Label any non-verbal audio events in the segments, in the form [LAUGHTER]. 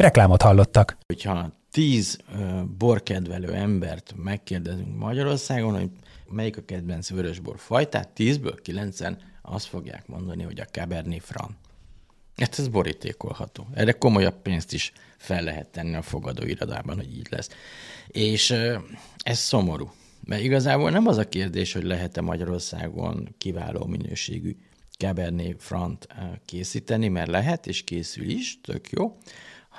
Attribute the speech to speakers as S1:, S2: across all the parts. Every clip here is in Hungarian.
S1: Reklámot hallottak.
S2: Hogyha tíz borkedvelő embert megkérdezünk Magyarországon, hogy melyik a kedvenc vörösbor fajtát, tízből kilencen azt fogják mondani, hogy a Cabernet Franc. Hát ez borítékolható. Erre komolyabb pénzt is fel lehet tenni a fogadóirodában, hogy így lesz. És ez szomorú. Mert igazából nem az a kérdés, hogy lehet-e Magyarországon kiváló minőségű Cabernet Franc készíteni, mert lehet, és készül is, tök jó,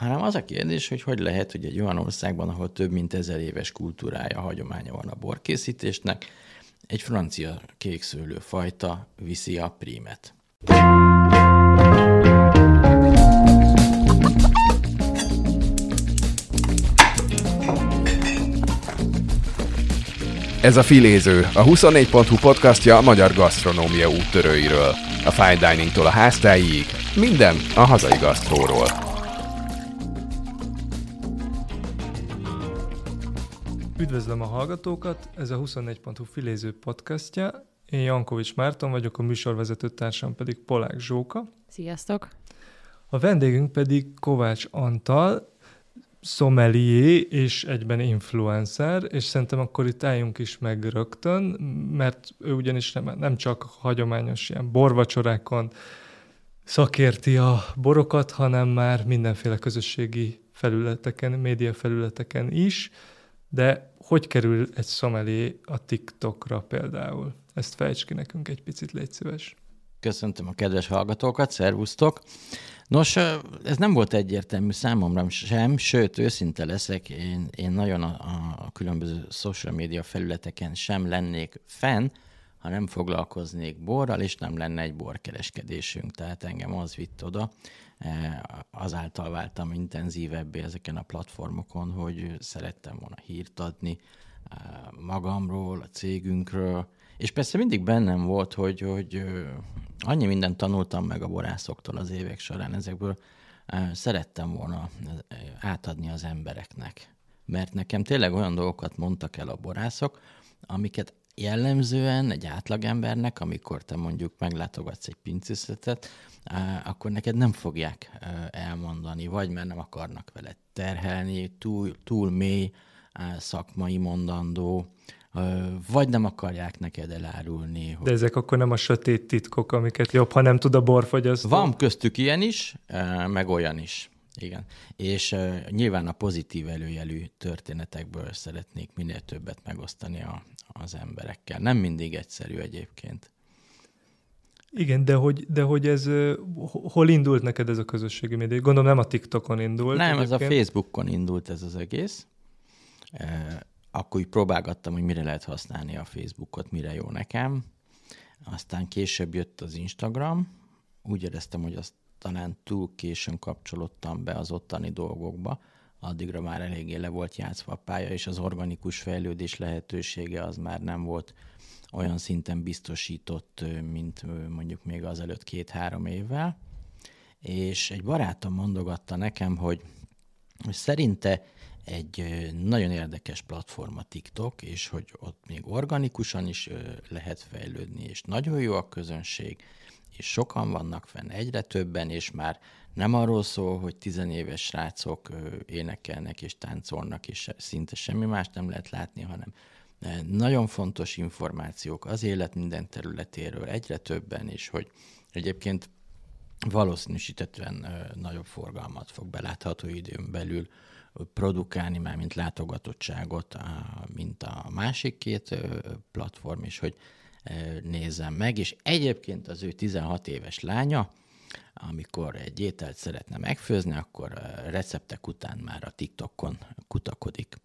S2: hanem az a kérdés, hogy hogy lehet, hogy egy olyan országban, ahol több mint ezer éves kultúrája, hagyománya van a borkészítésnek, egy francia kékszőlő fajta viszi a prímet.
S3: Ez a Filéző, a 24.hu podcastja a magyar gasztronómia úttörőiről. A fine diningtól a háztáig, minden a hazai gasztróról.
S4: Üdvözlöm a hallgatókat, ez a 24.hu filéző podcastja. Én Jankovics Márton vagyok, a műsorvezető társam pedig Polák Zsóka.
S5: Sziasztok!
S4: A vendégünk pedig Kovács Antal, sommelier és egyben influencer, és szerintem akkor itt álljunk is meg rögtön, mert ő ugyanis nem, nem csak hagyományos ilyen borvacsorákon szakérti a borokat, hanem már mindenféle közösségi felületeken, média felületeken is. De hogy kerül egy szomelé a TikTokra például? Ezt fejts ki nekünk egy picit, légy szíves.
S2: Köszöntöm a kedves hallgatókat, szervusztok! Nos, ez nem volt egyértelmű számomra sem, sőt, őszinte leszek, én, én nagyon a, a különböző social media felületeken sem lennék fenn, ha nem foglalkoznék borral, és nem lenne egy borkereskedésünk. Tehát engem az vitt oda, azáltal váltam intenzívebbé ezeken a platformokon, hogy szerettem volna hírt adni e, magamról, a cégünkről, és persze mindig bennem volt, hogy, hogy annyi mindent tanultam meg a borászoktól az évek során, ezekből e, szerettem volna átadni az embereknek. Mert nekem tényleg olyan dolgokat mondtak el a borászok, amiket jellemzően egy átlagembernek, amikor te mondjuk meglátogatsz egy pincészetet, akkor neked nem fogják elmondani, vagy mert nem akarnak vele terhelni, túl, túl mély szakmai mondandó, vagy nem akarják neked elárulni.
S4: Hogy... De ezek akkor nem a sötét titkok, amiket jobb, ha nem tud a borfogyasztó?
S2: Van köztük ilyen is, meg olyan is. Igen. És uh, nyilván a pozitív előjelű történetekből szeretnék minél többet megosztani a, az emberekkel. Nem mindig egyszerű egyébként.
S4: Igen, de hogy, de hogy ez, hol indult neked ez a közösségi média? Gondolom nem a TikTokon indult.
S2: Nem, egyébként. ez a Facebookon indult ez az egész. Akkor így próbálgattam, hogy mire lehet használni a Facebookot, mire jó nekem. Aztán később jött az Instagram. Úgy éreztem, hogy azt talán túl későn kapcsolódtam be az ottani dolgokba addigra már eléggé le volt játszva a pálya, és az organikus fejlődés lehetősége az már nem volt olyan szinten biztosított, mint mondjuk még azelőtt két-három évvel. És egy barátom mondogatta nekem, hogy, hogy szerinte egy nagyon érdekes platform a TikTok, és hogy ott még organikusan is lehet fejlődni, és nagyon jó a közönség, és sokan vannak fenn, egyre többen, és már nem arról szól, hogy tizenéves srácok énekelnek és táncolnak, és szinte semmi más nem lehet látni, hanem nagyon fontos információk az élet minden területéről, egyre többen, és hogy egyébként valószínűsítetően nagyobb forgalmat fog belátható időn belül produkálni, már mint látogatottságot, mint a másik két platform, és hogy nézem meg, és egyébként az ő 16 éves lánya, amikor egy ételt szeretne megfőzni, akkor receptek után már a TikTokon kutakodik.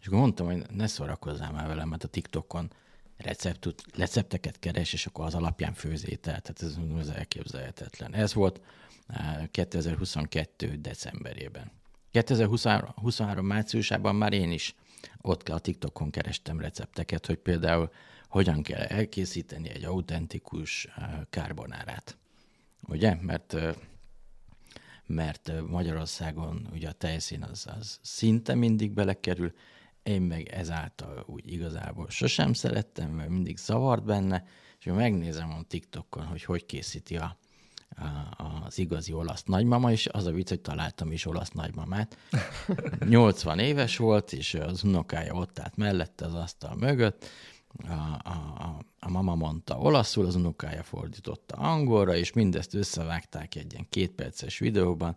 S2: És akkor mondtam, hogy ne szórakozzál már velem, mert a TikTokon recept, recepteket keres, és akkor az alapján főz ételt. Tehát ez, ez elképzelhetetlen. Ez volt 2022. decemberében. 2023 márciusában már én is ott a TikTokon kerestem recepteket, hogy például hogyan kell elkészíteni egy autentikus karbonárát. Ugye? Mert mert Magyarországon ugye a tejszín az, az szinte mindig belekerül, én meg ezáltal úgy igazából sosem szerettem, mert mindig zavart benne, és megnézem a TikTokon, hogy hogy készíti a, a, az igazi olasz nagymama, és az a vicc, hogy találtam is olasz nagymamát. [LAUGHS] 80 éves volt, és az unokája ott állt mellette az asztal mögött, a, a, a, a mama mondta olaszul, az unokája fordította angolra, és mindezt összevágták egy ilyen kétperces videóban,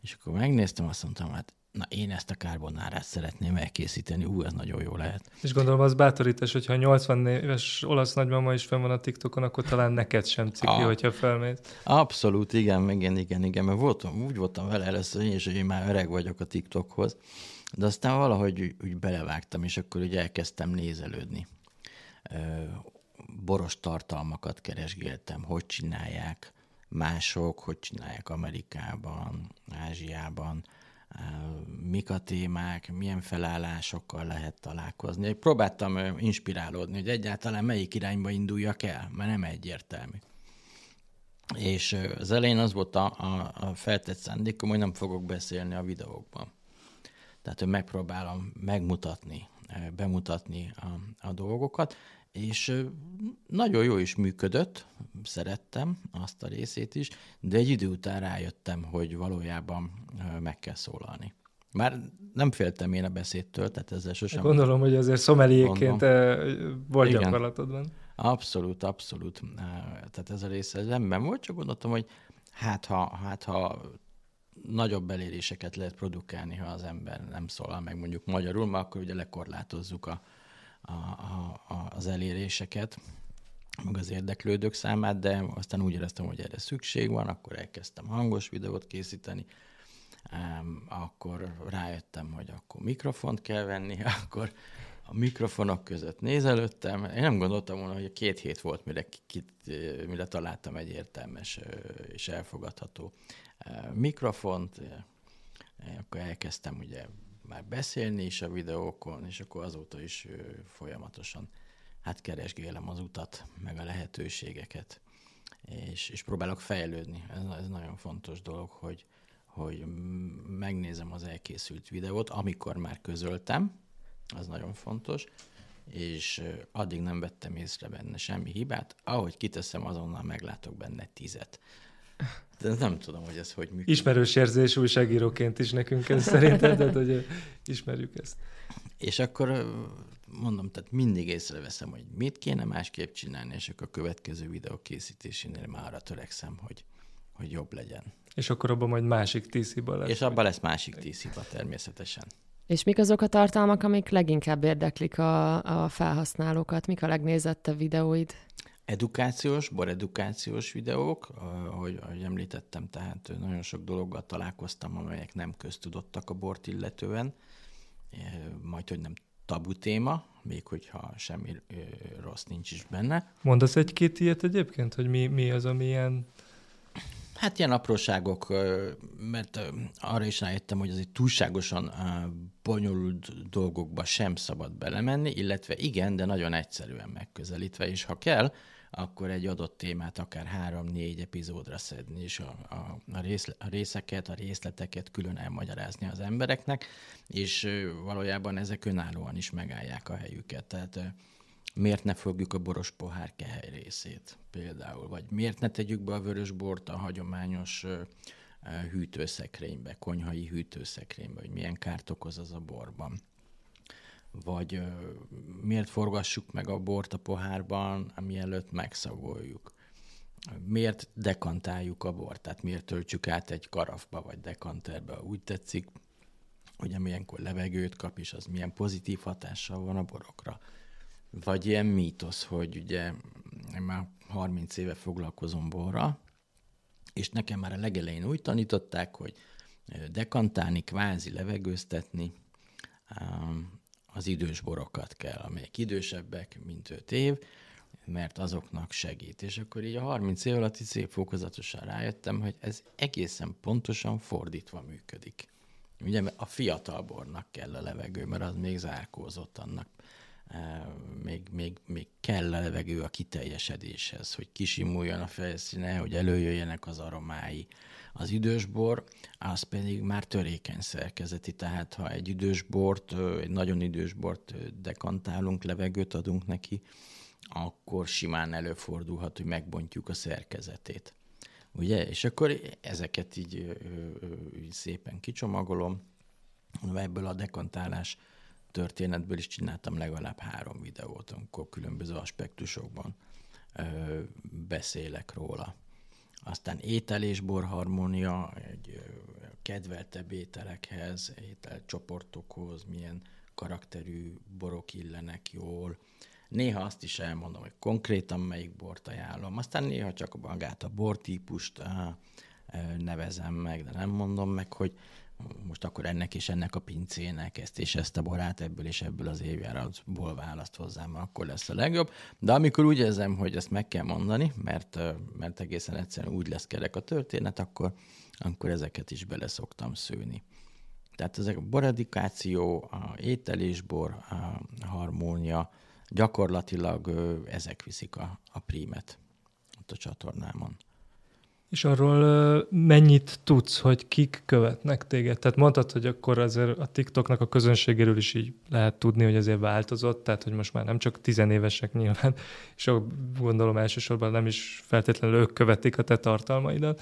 S2: és akkor megnéztem, azt mondtam, hát na én ezt a karbonárát szeretném elkészíteni, ú, ez nagyon jó lehet.
S4: És gondolom az bátorítás, hogyha 80 éves olasz nagymama is fenn van a TikTokon, akkor talán neked sem ciki, a... hogyha felmész.
S2: Abszolút, igen, igen, igen, igen, mert voltam, úgy voltam vele először én is, hogy én már öreg vagyok a TikTokhoz, de aztán valahogy úgy, úgy belevágtam, és akkor úgy elkezdtem nézelődni. Boros tartalmakat keresgéltem, hogy csinálják mások, hogy csinálják Amerikában, Ázsiában, mik a témák, milyen felállásokkal lehet találkozni. Próbáltam inspirálódni, hogy egyáltalán melyik irányba induljak el, mert nem egyértelmű. És az elején az volt a, a, a feltett szándékom, hogy nem fogok beszélni a videókban. Tehát, hogy megpróbálom megmutatni, bemutatni a, a dolgokat, és nagyon jó is működött, szerettem azt a részét is, de egy idő után rájöttem, hogy valójában meg kell szólalni. Már nem féltem én a beszédtől, tehát ezzel sosem...
S4: Gondolom, hogy azért szomeliéként volt Igen. gyakorlatodban.
S2: Abszolút, abszolút. Tehát ez a része ez nem volt, csak gondoltam, hogy hát ha, hát ha nagyobb eléréseket lehet produkálni, ha az ember nem szólal meg mondjuk magyarul, mert akkor ugye lekorlátozzuk a, a, a, az eléréseket, meg az érdeklődők számát, de aztán úgy éreztem, hogy erre szükség van, akkor elkezdtem hangos videót készíteni, akkor rájöttem, hogy akkor mikrofont kell venni, [LAUGHS] akkor a mikrofonok között nézelődtem. Én nem gondoltam volna, hogy két hét volt, mire, kit, mire találtam egy értelmes és elfogadható mikrofont. Akkor elkezdtem ugye már beszélni is a videókon, és akkor azóta is folyamatosan hát keresgélem az utat, meg a lehetőségeket, és, és próbálok fejlődni. Ez, ez nagyon fontos dolog, hogy, hogy megnézem az elkészült videót, amikor már közöltem, az nagyon fontos, és addig nem vettem észre benne semmi hibát. Ahogy kiteszem, azonnal meglátok benne tizet. De nem tudom, hogy ez hogy működik.
S4: Ismerős érzés újságíróként is nekünk ez szerintem, tehát hogy ismerjük ezt.
S2: És akkor mondom, tehát mindig észreveszem, hogy mit kéne másképp csinálni, és akkor a következő videó készítésénél már arra törekszem, hogy, hogy jobb legyen.
S4: És akkor abban majd másik tíz hiba
S2: lesz. És abban lesz másik tíz hiba természetesen.
S5: És mik azok a tartalmak, amik leginkább érdeklik a, a felhasználókat? Mik a legnézettebb videóid?
S2: Edukációs, boredukációs videók, ahogy, ahogy említettem, tehát nagyon sok dologgal találkoztam, amelyek nem köztudottak a bort illetően, majd, hogy nem tabu téma, még hogyha semmi rossz nincs is benne.
S4: Mondasz egy-két ilyet egyébként, hogy mi, mi az, ami ilyen...
S2: Hát ilyen apróságok, mert arra is rájöttem, hogy azért túlságosan bonyolult dolgokba sem szabad belemenni, illetve igen, de nagyon egyszerűen megközelítve, és ha kell, akkor egy adott témát akár három-négy epizódra szedni, és a, a, a, részle, a részeket, a részleteket külön elmagyarázni az embereknek, és valójában ezek önállóan is megállják a helyüket. Tehát miért ne fogjuk a boros pohár kehely részét például, vagy miért ne tegyük be a vörös bort a hagyományos hűtőszekrénybe, konyhai hűtőszekrénybe, hogy milyen kárt okoz az a borban vagy miért forgassuk meg a bort a pohárban, mielőtt megszagoljuk. Miért dekantáljuk a bort, tehát miért töltsük át egy karafba vagy dekanterbe, úgy tetszik, hogy amilyenkor levegőt kap, és az milyen pozitív hatással van a borokra. Vagy ilyen mítosz, hogy ugye én már 30 éve foglalkozom borra, és nekem már a legelején úgy tanították, hogy dekantálni, kvázi levegőztetni, az idős borokat kell, amelyek idősebbek, mint 5 év, mert azoknak segít. És akkor így a 30 év alatt így szép fokozatosan rájöttem, hogy ez egészen pontosan fordítva működik. Ugye a fiatal bornak kell a levegő, mert az még zárkózott annak. Még, még, még kell a levegő a kiteljesedéshez, hogy kisimuljon a felszíne, hogy előjöjjenek az aromái. Az idős bor, az pedig már törékeny szerkezeti, tehát ha egy idős bort, egy nagyon idős bort dekantálunk, levegőt adunk neki, akkor simán előfordulhat, hogy megbontjuk a szerkezetét. Ugye? És akkor ezeket így, így szépen kicsomagolom, ebből a dekantálás történetből is csináltam legalább három videót, amikor különböző aspektusokban beszélek róla. Aztán étel és borharmónia, egy kedveltebb ételekhez, ételcsoportokhoz, milyen karakterű borok illenek jól, Néha azt is elmondom, hogy konkrétan melyik bort ajánlom. Aztán néha csak magát a bortípust nevezem meg, de nem mondom meg, hogy most akkor ennek és ennek a pincének ezt és ezt a borát ebből és ebből az évjáratból választ hozzám, akkor lesz a legjobb. De amikor úgy érzem, hogy ezt meg kell mondani, mert, mert egészen egyszerűen úgy lesz kerek a történet, akkor, akkor ezeket is bele szoktam szőni. Tehát ezek a boredikáció, a ételésbor, a harmónia, gyakorlatilag ezek viszik a, a prímet ott a csatornámon.
S4: És arról mennyit tudsz, hogy kik követnek téged? Tehát mondtad, hogy akkor azért a TikToknak a közönségéről is így lehet tudni, hogy azért változott, tehát hogy most már nem csak tizenévesek nyilván, [LAUGHS] és gondolom elsősorban nem is feltétlenül ők követik a te tartalmaidat,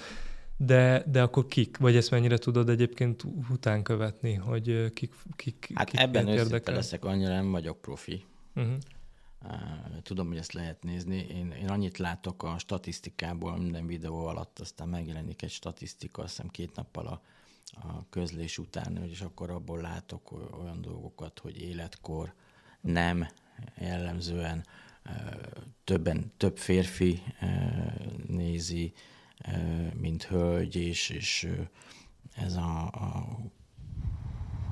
S4: de, de akkor kik? Vagy ezt mennyire tudod egyébként után követni, hogy kik, kik
S2: Hát
S4: kik
S2: ebben őszinte leszek, annyira nem vagyok profi. Uh-huh. Tudom, hogy ezt lehet nézni. Én, én annyit látok a statisztikából minden videó alatt, aztán megjelenik egy statisztika, azt hiszem két nappal a, a közlés után, és akkor abból látok olyan dolgokat, hogy életkor nem jellemzően többen, több férfi nézi, mint hölgy, és, és ez a, a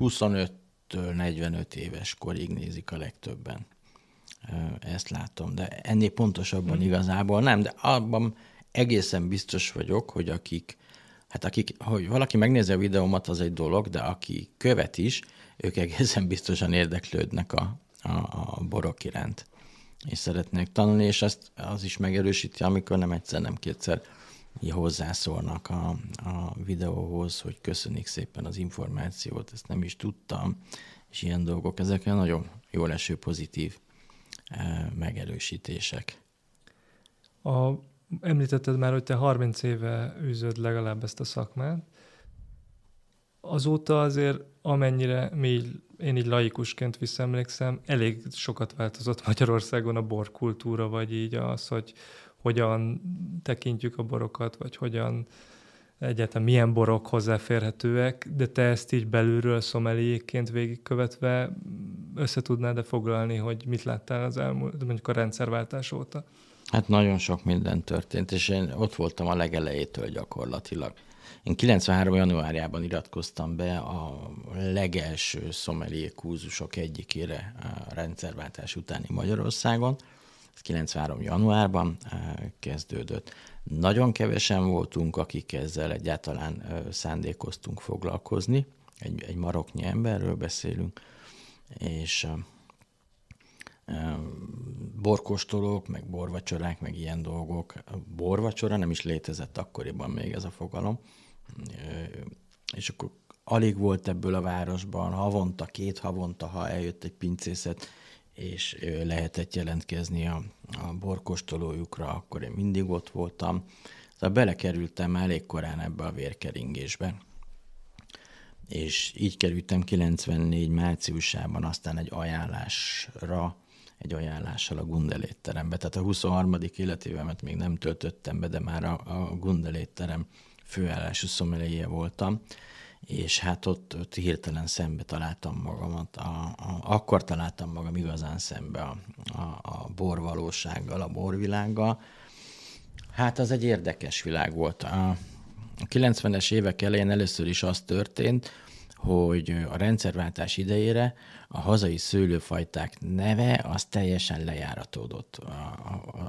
S2: 25-től 45 éves korig nézik a legtöbben ezt látom, de ennél pontosabban mm. igazából nem, de abban egészen biztos vagyok, hogy akik, hát akik, hogy valaki megnézi a videómat, az egy dolog, de aki követ is, ők [LAUGHS] egészen biztosan érdeklődnek a, a, a borok iránt, és szeretnék tanulni, és ezt az is megerősíti, amikor nem egyszer, nem kétszer hozzászólnak a, a videóhoz, hogy köszönik szépen az információt, ezt nem is tudtam, és ilyen dolgok, ezek nagyon jól eső pozitív megerősítések.
S4: A, említetted már, hogy te 30 éve űzöd legalább ezt a szakmát. Azóta azért, amennyire mi én így laikusként visszaemlékszem, elég sokat változott Magyarországon a borkultúra, vagy így az, hogy hogyan tekintjük a borokat, vagy hogyan egyáltalán milyen borok hozzáférhetőek, de te ezt így belülről szomeliékként végigkövetve össze tudnád-e foglalni, hogy mit láttál az elmúlt, mondjuk a rendszerváltás óta?
S2: Hát nagyon sok minden történt, és én ott voltam a legelejétől gyakorlatilag. Én 93. januárjában iratkoztam be a legelső szomelié kúzusok egyikére a rendszerváltás utáni Magyarországon. Ez 93. januárban eh, kezdődött. Nagyon kevesen voltunk, akik ezzel egyáltalán szándékoztunk foglalkozni. Egy, egy maroknyi emberről beszélünk, és borkostolók, meg borvacsorák, meg ilyen dolgok. Borvacsora nem is létezett akkoriban még ez a fogalom. És akkor alig volt ebből a városban, havonta, két havonta, ha eljött egy pincészet, és lehetett jelentkezni a, a borkostolójukra, akkor én mindig ott voltam. Szóval belekerültem elég korán ebbe a vérkeringésbe. És így kerültem 94 márciusában aztán egy ajánlásra, egy ajánlással a Gundelétterembe. Tehát a 23. életévemet még nem töltöttem be, de már a, a Gundelétterem főállású szomeleje voltam és hát ott, ott hirtelen szembe találtam magamat, a, a, akkor találtam magam igazán szembe a, a, a borvalósággal, a borvilággal. Hát az egy érdekes világ volt. A, a 90-es évek elején először is az történt, hogy a rendszerváltás idejére a hazai szőlőfajták neve az teljesen lejáratódott.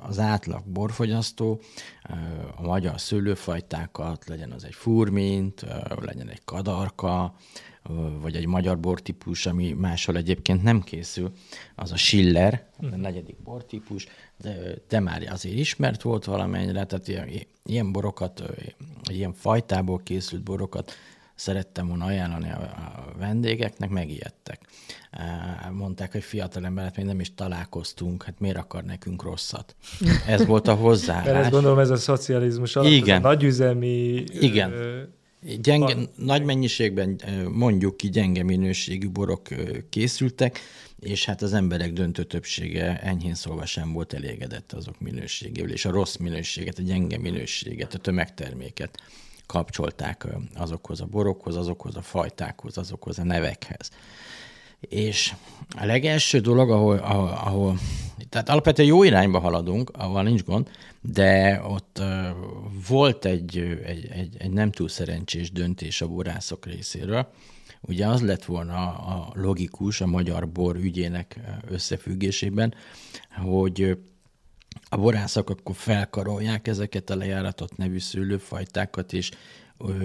S2: Az átlag borfogyasztó a magyar szőlőfajtákat, legyen az egy furmint, legyen egy kadarka, vagy egy magyar bortípus, ami máshol egyébként nem készül, az a Schiller, a hm. negyedik bortípus, de, de már azért ismert volt valamennyire, tehát ilyen, ilyen borokat, ilyen fajtából készült borokat szerettem volna ajánlani a, a vendégeknek, megijedtek. Mondták, hogy fiatal emberek még nem is találkoztunk, hát miért akar nekünk rosszat? Ez volt a [LAUGHS] hozzáállás.
S4: Mert ezt gondolom, ez a szocializmus alatt, Igen. a nagyüzemi...
S2: Igen. Ö, gyenge, a... nagy mennyiségben, mondjuk ki, gyenge minőségű borok készültek, és hát az emberek döntő többsége enyhén szólva sem volt elégedett azok minőségével, és a rossz minőséget, a gyenge minőséget, a tömegterméket kapcsolták azokhoz a borokhoz, azokhoz a fajtákhoz, azokhoz a nevekhez. És a legelső dolog, ahol, ahol, ahol tehát alapvetően jó irányba haladunk, ahol nincs gond, de ott uh, volt egy, egy, egy, egy nem túl szerencsés döntés a borászok részéről. Ugye az lett volna a logikus a magyar bor ügyének összefüggésében, hogy a borászok akkor felkarolják ezeket a lejáratott nevű szőlőfajtákat, és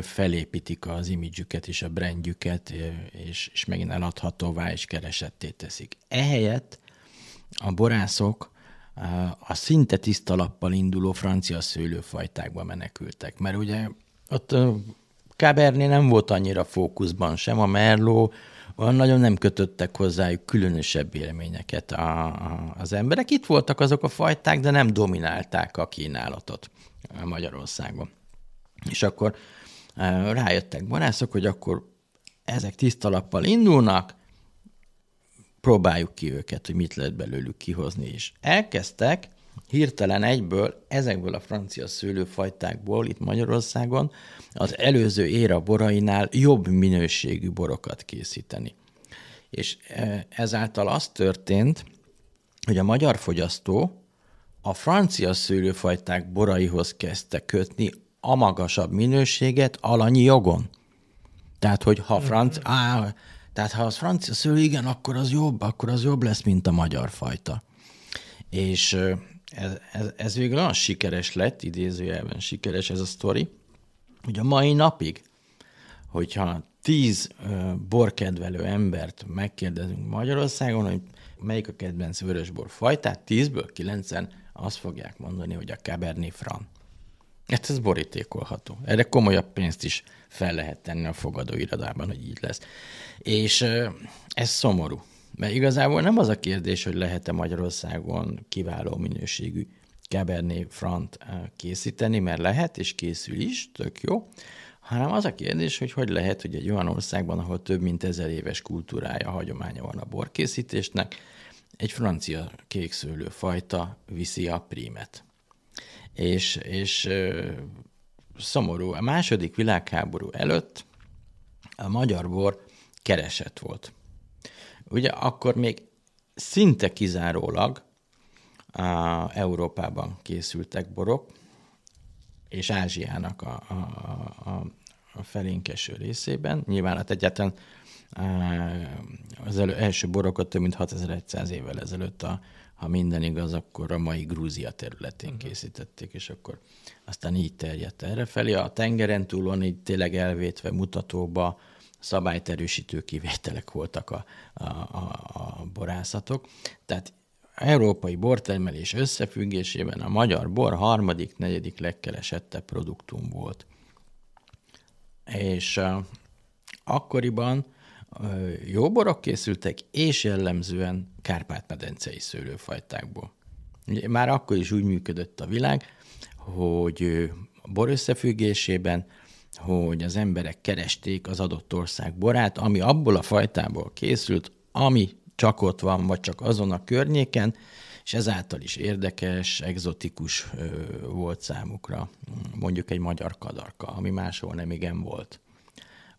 S2: felépítik az imidzsüket és a brandjüket, és, és megint eladhatóvá és keresetté teszik. Ehelyett a borászok a szinte tiszta lappal induló francia szőlőfajtákba menekültek, mert ugye ott Cabernet nem volt annyira fókuszban, sem a Merlot, olyan nagyon nem kötöttek hozzájuk különösebb élményeket a, a, az emberek. Itt voltak azok a fajták, de nem dominálták a kínálatot Magyarországon. És akkor rájöttek barászok, hogy akkor ezek tiszta lappal indulnak, próbáljuk ki őket, hogy mit lehet belőlük kihozni is. Elkezdtek hirtelen egyből ezekből a francia szőlőfajtákból itt Magyarországon az előző éra borainál jobb minőségű borokat készíteni. És e, ezáltal az történt, hogy a magyar fogyasztó a francia szőlőfajták boraihoz kezdte kötni a magasabb minőséget alanyi jogon. Tehát, hogy ha franc, á, tehát ha az francia szőlő, igen, akkor az jobb, akkor az jobb lesz, mint a magyar fajta. És ez, ez, ez végül olyan sikeres lett, idézőjelben sikeres ez a sztori, hogy a mai napig, hogyha tíz borkedvelő embert megkérdezünk Magyarországon, hogy melyik a kedvenc vörösbor fajtát, tízből kilencen azt fogják mondani, hogy a Cabernet Franc. Hát ez borítékolható. Erre komolyabb pénzt is fel lehet tenni a fogadóirodában, hogy így lesz. És ez szomorú. Mert igazából nem az a kérdés, hogy lehet-e Magyarországon kiváló minőségű Cabernet Franc készíteni, mert lehet, és készül is, tök jó, hanem az a kérdés, hogy hogy lehet, hogy egy olyan országban, ahol több mint ezer éves kultúrája, hagyománya van a borkészítésnek, egy francia kékszőlő fajta viszi a prímet. És, és szomorú, a második világháború előtt a magyar bor keresett volt. Ugye akkor még szinte kizárólag a Európában készültek borok, és Ázsiának a, a, a, a felénkeső részében. Nyilván hát egyáltalán az elő, első borokat több mint 6100 évvel ezelőtt, a, ha minden igaz, akkor a mai Grúzia területén uh-huh. készítették, és akkor aztán így terjedt erre felé. A tengeren túlon így tényleg elvétve mutatóba szabályterősítő kivételek voltak a, a, a, a borászatok. Tehát európai bortermelés összefüggésében a magyar bor harmadik, negyedik legkeresettebb produktum volt. És uh, akkoriban jó borok készültek, és jellemzően Kárpát-medencei szőlőfajtákból. Már akkor is úgy működött a világ, hogy bor összefüggésében hogy az emberek keresték az adott ország borát, ami abból a fajtából készült, ami csak ott van, vagy csak azon a környéken, és ezáltal is érdekes, egzotikus volt számukra, mondjuk egy magyar kadarka, ami máshol nem igen volt.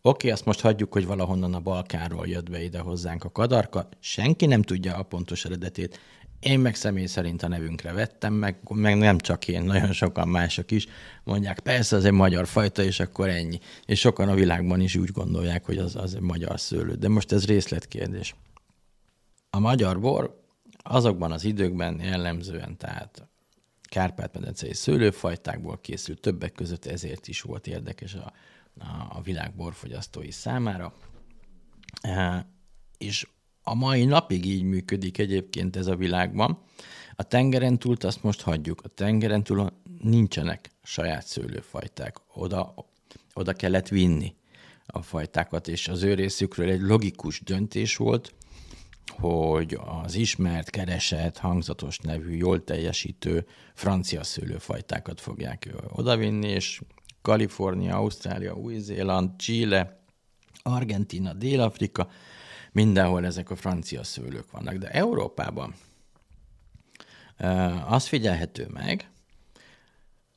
S2: Oké, azt most hagyjuk, hogy valahonnan a Balkánról jött be ide hozzánk a kadarka. Senki nem tudja a pontos eredetét. Én meg személy szerint a nevünkre vettem, meg, meg nem csak én, nagyon sokan mások is mondják, persze az egy magyar fajta, és akkor ennyi. És sokan a világban is úgy gondolják, hogy az, az egy magyar szőlő. De most ez részletkérdés. A magyar bor azokban az időkben jellemzően, tehát Kárpát-medencei szőlőfajtákból készült, többek között ezért is volt érdekes a, a, világ borfogyasztói számára. E, és a mai napig így működik egyébként ez a világban. A tengeren túl azt most hagyjuk. A tengeren túl nincsenek saját szőlőfajták. Oda, oda kellett vinni a fajtákat, és az ő részükről egy logikus döntés volt, hogy az ismert, keresett, hangzatos nevű, jól teljesítő francia szőlőfajtákat fogják odavinni, és Kalifornia, Ausztrália, Új-Zéland, Chile, Argentina, Dél-Afrika, mindenhol ezek a francia szőlők vannak. De Európában az figyelhető meg,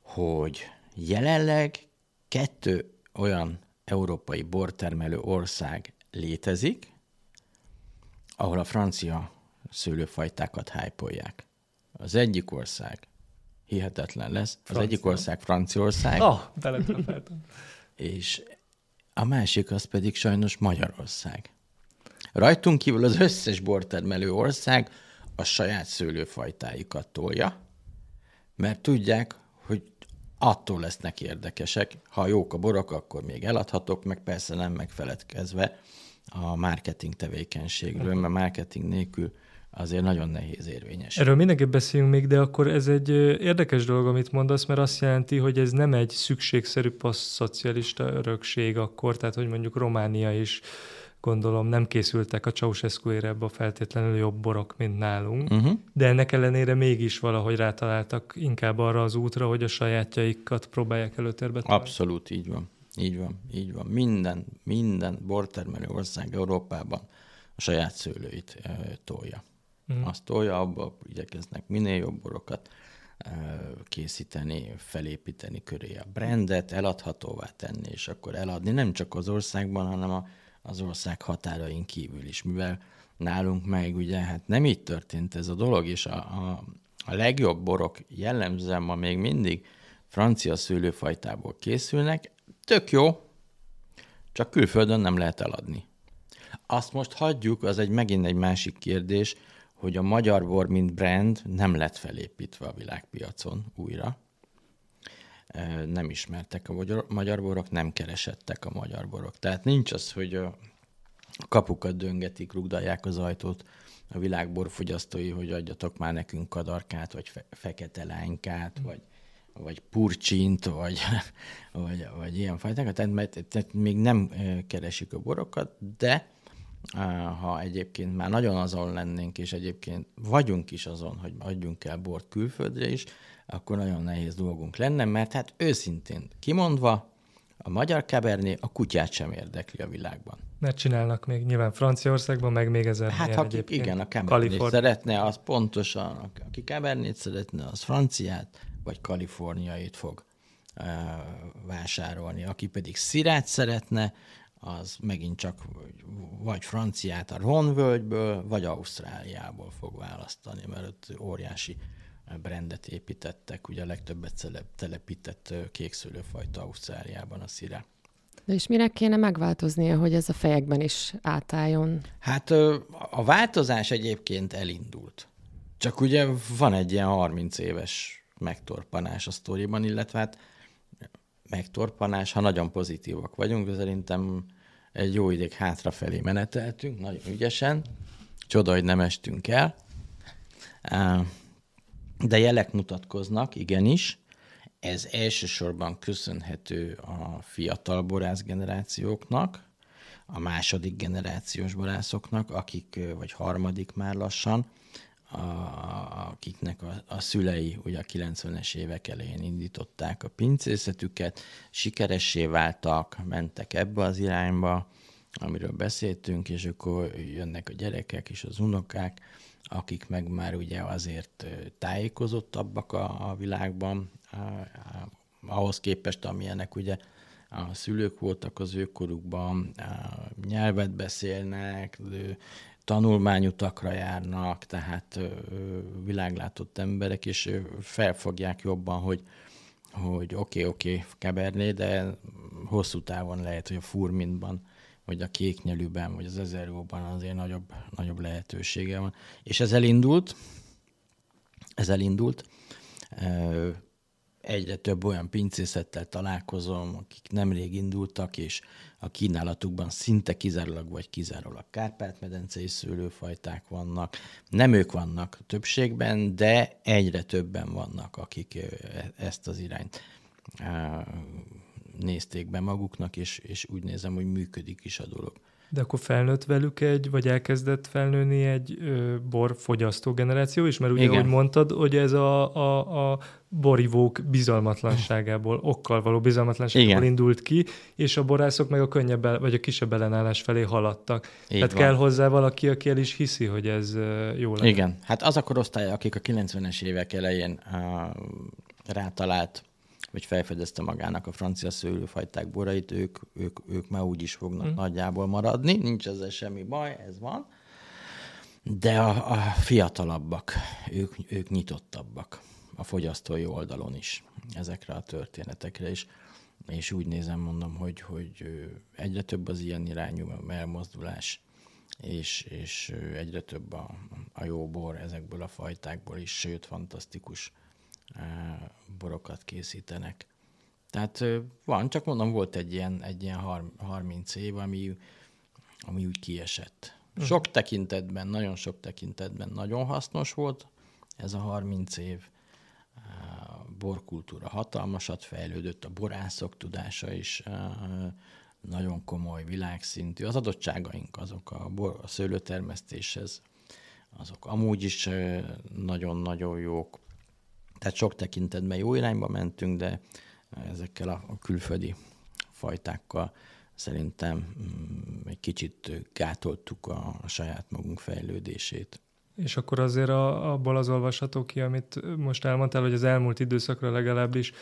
S2: hogy jelenleg kettő olyan európai bortermelő ország létezik, ahol a francia szőlőfajtákat hájpolják. Az egyik ország hihetetlen lesz. Francia. Az egyik ország Franciaország.
S4: Ah,
S2: És a másik az pedig sajnos Magyarország. Rajtunk kívül az összes bortermelő ország a saját szőlőfajtáikat tolja, mert tudják, hogy attól lesznek érdekesek. Ha jók a borok, akkor még eladhatok, meg persze nem megfeledkezve a marketing tevékenységről, mert marketing nélkül azért nagyon nehéz érvényes.
S4: Erről mindenképp beszélünk még, de akkor ez egy érdekes dolog, amit mondasz, mert azt jelenti, hogy ez nem egy szükségszerű passz-szocialista örökség akkor, tehát hogy mondjuk Románia is gondolom nem készültek a Ceausescu érebe feltétlenül jobb borok, mint nálunk, uh-huh. de ennek ellenére mégis valahogy rátaláltak inkább arra az útra, hogy a sajátjaikat próbálják előtérbe
S2: találni. Abszolút így van. Így van, így van. Minden, minden bortermelő ország Európában a saját szőlőit e, tolja. Mm. Azt tolja, abba igyekeznek minél jobb borokat e, készíteni, felépíteni köré a brandet, eladhatóvá tenni, és akkor eladni nem csak az országban, hanem a, az ország határain kívül is, mivel nálunk meg ugye hát nem így történt ez a dolog, és a, a, a legjobb borok jellemzően ma még mindig francia szőlőfajtából készülnek, Tök jó, csak külföldön nem lehet eladni. Azt most hagyjuk, az egy megint egy másik kérdés, hogy a magyar bor, mint brand nem lett felépítve a világpiacon újra. Nem ismertek a magyar borok, nem keresettek a magyar borok. Tehát nincs az, hogy a kapukat döngetik, rugdalják az ajtót a világbor fogyasztói, hogy adjatok már nekünk kadarkát, vagy fe- fekete lánykát, vagy vagy purcsint, vagy, [LAUGHS] vagy, vagy ilyen fajtákat, tehát, mert, tehát még nem keresik a borokat, de ha egyébként már nagyon azon lennénk, és egyébként vagyunk is azon, hogy adjunk el bort külföldre is, akkor nagyon nehéz dolgunk lenne, mert hát őszintén kimondva, a magyar keberné a kutyát sem érdekli a világban.
S4: Mert csinálnak még nyilván Franciaországban, meg még ezer
S2: Hát ha egyébként. igen, a kebernét szeretne, az pontosan, aki kebernét szeretne, az franciát, vagy kaliforniait fog vásárolni. Aki pedig szirát szeretne, az megint csak vagy franciát a Ronvölgyből, vagy Ausztráliából fog választani, mert ott óriási brandet építettek, ugye a legtöbbet telepített kékszülőfajta Ausztráliában a szirá.
S5: De és minek kéne megváltoznia, hogy ez a fejekben is átálljon?
S2: Hát a változás egyébként elindult. Csak ugye van egy ilyen 30 éves megtorpanás a sztoriban, illetve hát megtorpanás, ha nagyon pozitívak vagyunk, de szerintem egy jó ideig hátrafelé meneteltünk, nagyon ügyesen. Csoda, hogy nem estünk el. De jelek mutatkoznak, igenis. Ez elsősorban köszönhető a fiatal borász generációknak, a második generációs borászoknak, akik, vagy harmadik már lassan, a, akiknek a, a szülei ugye a 90-es évek elején indították a pincészetüket, sikeressé váltak, mentek ebbe az irányba, amiről beszéltünk, és akkor jönnek a gyerekek és az unokák, akik meg már ugye azért tájékozottabbak a, a világban, ahhoz képest, amilyenek ugye a szülők voltak az őkorukban, nyelvet beszélnek, tanulmányutakra járnak, tehát világlátott emberek, és felfogják jobban, hogy hogy oké, okay, oké, okay, keberné, de hosszú távon lehet, hogy a furmintban, vagy a kéknyelűben, vagy az ezeróban azért nagyobb, nagyobb lehetősége van. És ez elindult, ez elindult, egyre több olyan pincészettel találkozom, akik nemrég indultak, és a kínálatukban szinte kizárólag vagy kizárólag kárpát-medencei szőlőfajták vannak. Nem ők vannak többségben, de egyre többen vannak, akik e-, ezt az irányt nézték be maguknak, és, és úgy nézem, hogy működik is a dolog.
S4: De akkor felnőtt velük egy, vagy elkezdett felnőni egy ö, borfogyasztó generáció is? Mert ugye, Igen. ahogy mondtad, hogy ez a, a, a borivók bizalmatlanságából, okkal való bizalmatlanságából Igen. indult ki, és a borászok meg a könnyebb, vagy a kisebb ellenállás felé haladtak. Így Tehát van. kell hozzá valaki, aki el is hiszi, hogy ez jó lesz.
S2: Igen, hát az a korosztály, akik a 90-es évek elején uh, rátalált hogy felfedezte magának a francia szőlőfajták borait, ők, ők, ők már úgy is fognak mm. nagyjából maradni, nincs ezzel semmi baj, ez van. De a, a fiatalabbak, ők, ők nyitottabbak a fogyasztói oldalon is ezekre a történetekre, és, és úgy nézem, mondom, hogy, hogy egyre több az ilyen irányú elmozdulás, és, és egyre több a, a jó bor ezekből a fajtákból is, sőt, fantasztikus borokat készítenek. Tehát van, csak mondom, volt egy ilyen, egy ilyen 30 év, ami, ami úgy kiesett. Hm. Sok tekintetben, nagyon sok tekintetben nagyon hasznos volt ez a 30 év. Borkultúra hatalmasat fejlődött, a borászok tudása is nagyon komoly, világszintű. Az adottságaink azok a, bor, a szőlőtermesztéshez, azok amúgy is nagyon-nagyon jók. Tehát sok tekintetben jó irányba mentünk, de ezekkel a külföldi fajtákkal szerintem mm, egy kicsit gátoltuk a, saját magunk fejlődését.
S4: És akkor azért a, abból az olvasható ki, amit most elmondtál, hogy az elmúlt időszakra legalábbis,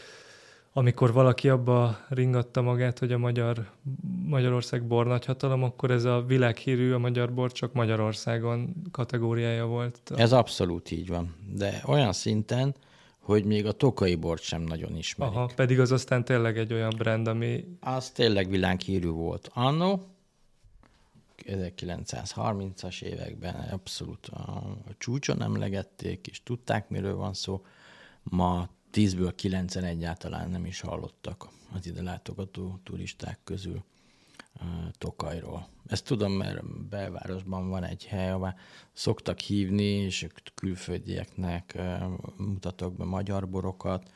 S4: amikor valaki abba ringatta magát, hogy a magyar, Magyarország bor nagyhatalom, akkor ez a világhírű, a magyar bor csak Magyarországon kategóriája volt.
S2: Ez abszolút így van. De olyan szinten, hogy még a tokai bort sem nagyon ismerik. Aha,
S4: pedig az aztán tényleg egy olyan brand, ami...
S2: Az tényleg világhírű volt. Anno, 1930-as években abszolút a, csúcson emlegették, és tudták, miről van szó. Ma 10-ből 9 egyáltalán nem is hallottak az ide látogató turisták közül. Tokajról. Ezt tudom, mert belvárosban van egy hely, ahol szoktak hívni, és külföldieknek mutatok be magyar borokat,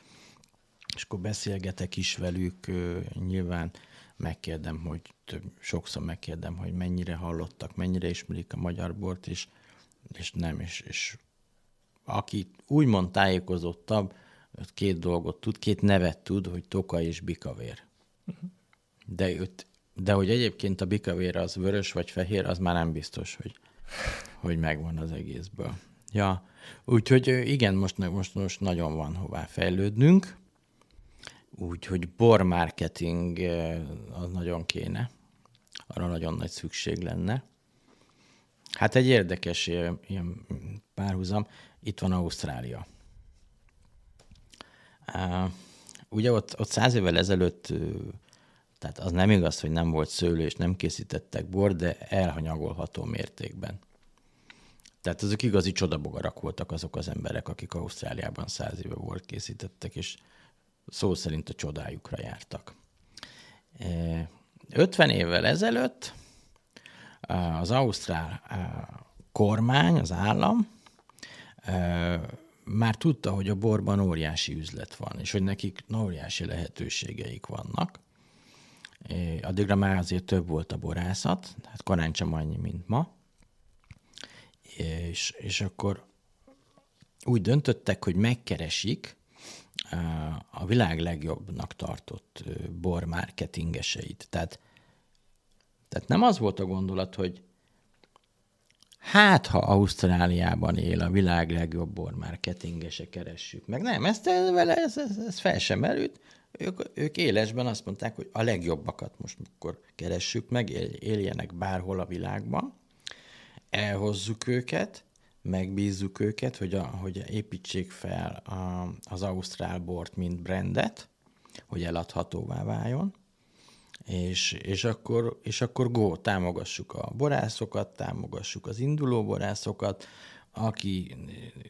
S2: és akkor beszélgetek is velük, nyilván megkérdem, hogy több, sokszor megkérdem, hogy mennyire hallottak, mennyire ismerik a magyar bort, és, és nem, és, és aki úgymond tájékozottabb, két dolgot tud, két nevet tud, hogy Toka és Bikavér. Uh-huh. De őt de hogy egyébként a bikavér az vörös vagy fehér, az már nem biztos, hogy, hogy megvan az egészből. Ja, úgyhogy igen, most, most, most nagyon van hová fejlődnünk, úgyhogy bor marketing az nagyon kéne, arra nagyon nagy szükség lenne. Hát egy érdekes ilyen párhuzam, itt van Ausztrália. Ugye ott, ott száz évvel ezelőtt tehát az nem igaz, hogy nem volt szőlő, és nem készítettek bor, de elhanyagolható mértékben. Tehát azok igazi csodabogarak voltak azok az emberek, akik Ausztráliában száz éve bort készítettek, és szó szerint a csodájukra jártak. 50 évvel ezelőtt az ausztrál kormány, az állam már tudta, hogy a borban óriási üzlet van, és hogy nekik óriási lehetőségeik vannak, Addigra már azért több volt a borászat, hát korán sem annyi, mint ma. És, és akkor úgy döntöttek, hogy megkeresik a világ legjobbnak tartott bor marketingeseit. Tehát, tehát nem az volt a gondolat, hogy hát, ha Ausztráliában él a világ legjobb bor marketingese, keressük meg. Nem, ezt ez, ez, ez fel sem merült ők, ők élesben azt mondták, hogy a legjobbakat most akkor keressük meg, éljenek bárhol a világban, elhozzuk őket, megbízzuk őket, hogy, a, hogy építsék fel a, az Ausztrál bort, mint brandet, hogy eladhatóvá váljon, és, és, akkor, és akkor go, támogassuk a borászokat, támogassuk az induló borászokat, aki,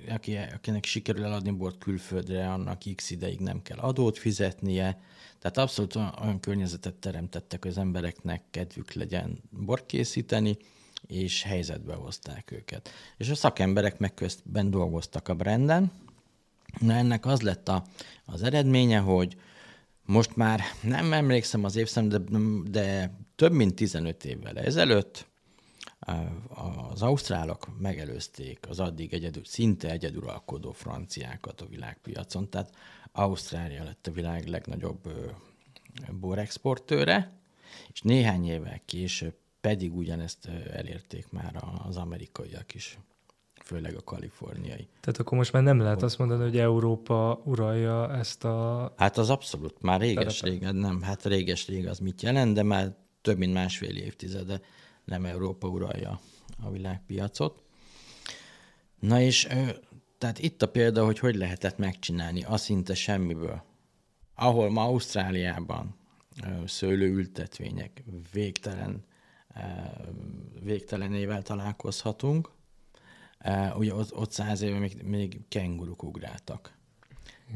S2: aki, akinek sikerül eladni bort külföldre, annak x ideig nem kell adót fizetnie. Tehát abszolút olyan környezetet teremtettek, hogy az embereknek kedvük legyen bort készíteni, és helyzetbe hozták őket. És a szakemberek meg közben dolgoztak a branden. Na ennek az lett a, az eredménye, hogy most már nem emlékszem az évszám, de, de több mint 15 évvel ezelőtt az ausztrálok megelőzték az addig egyedül, szinte egyeduralkodó franciákat a világpiacon, tehát Ausztrália lett a világ legnagyobb borexportőre, és néhány évvel később pedig ugyanezt elérték már az amerikaiak is, főleg a kaliforniai.
S4: Tehát akkor most már nem lehet azt mondani, hogy Európa uralja ezt a...
S2: Hát az abszolút, már réges-régen, nem, hát réges-rég az mit jelent, de már több mint másfél évtizede nem Európa uralja a világpiacot. Na és tehát itt a példa, hogy hogy lehetett megcsinálni, a szinte semmiből. Ahol ma Ausztráliában szőlőültetvények végtelen, végtelenével találkozhatunk, ugye ott, ott száz éve még, még kenguruk ugráltak.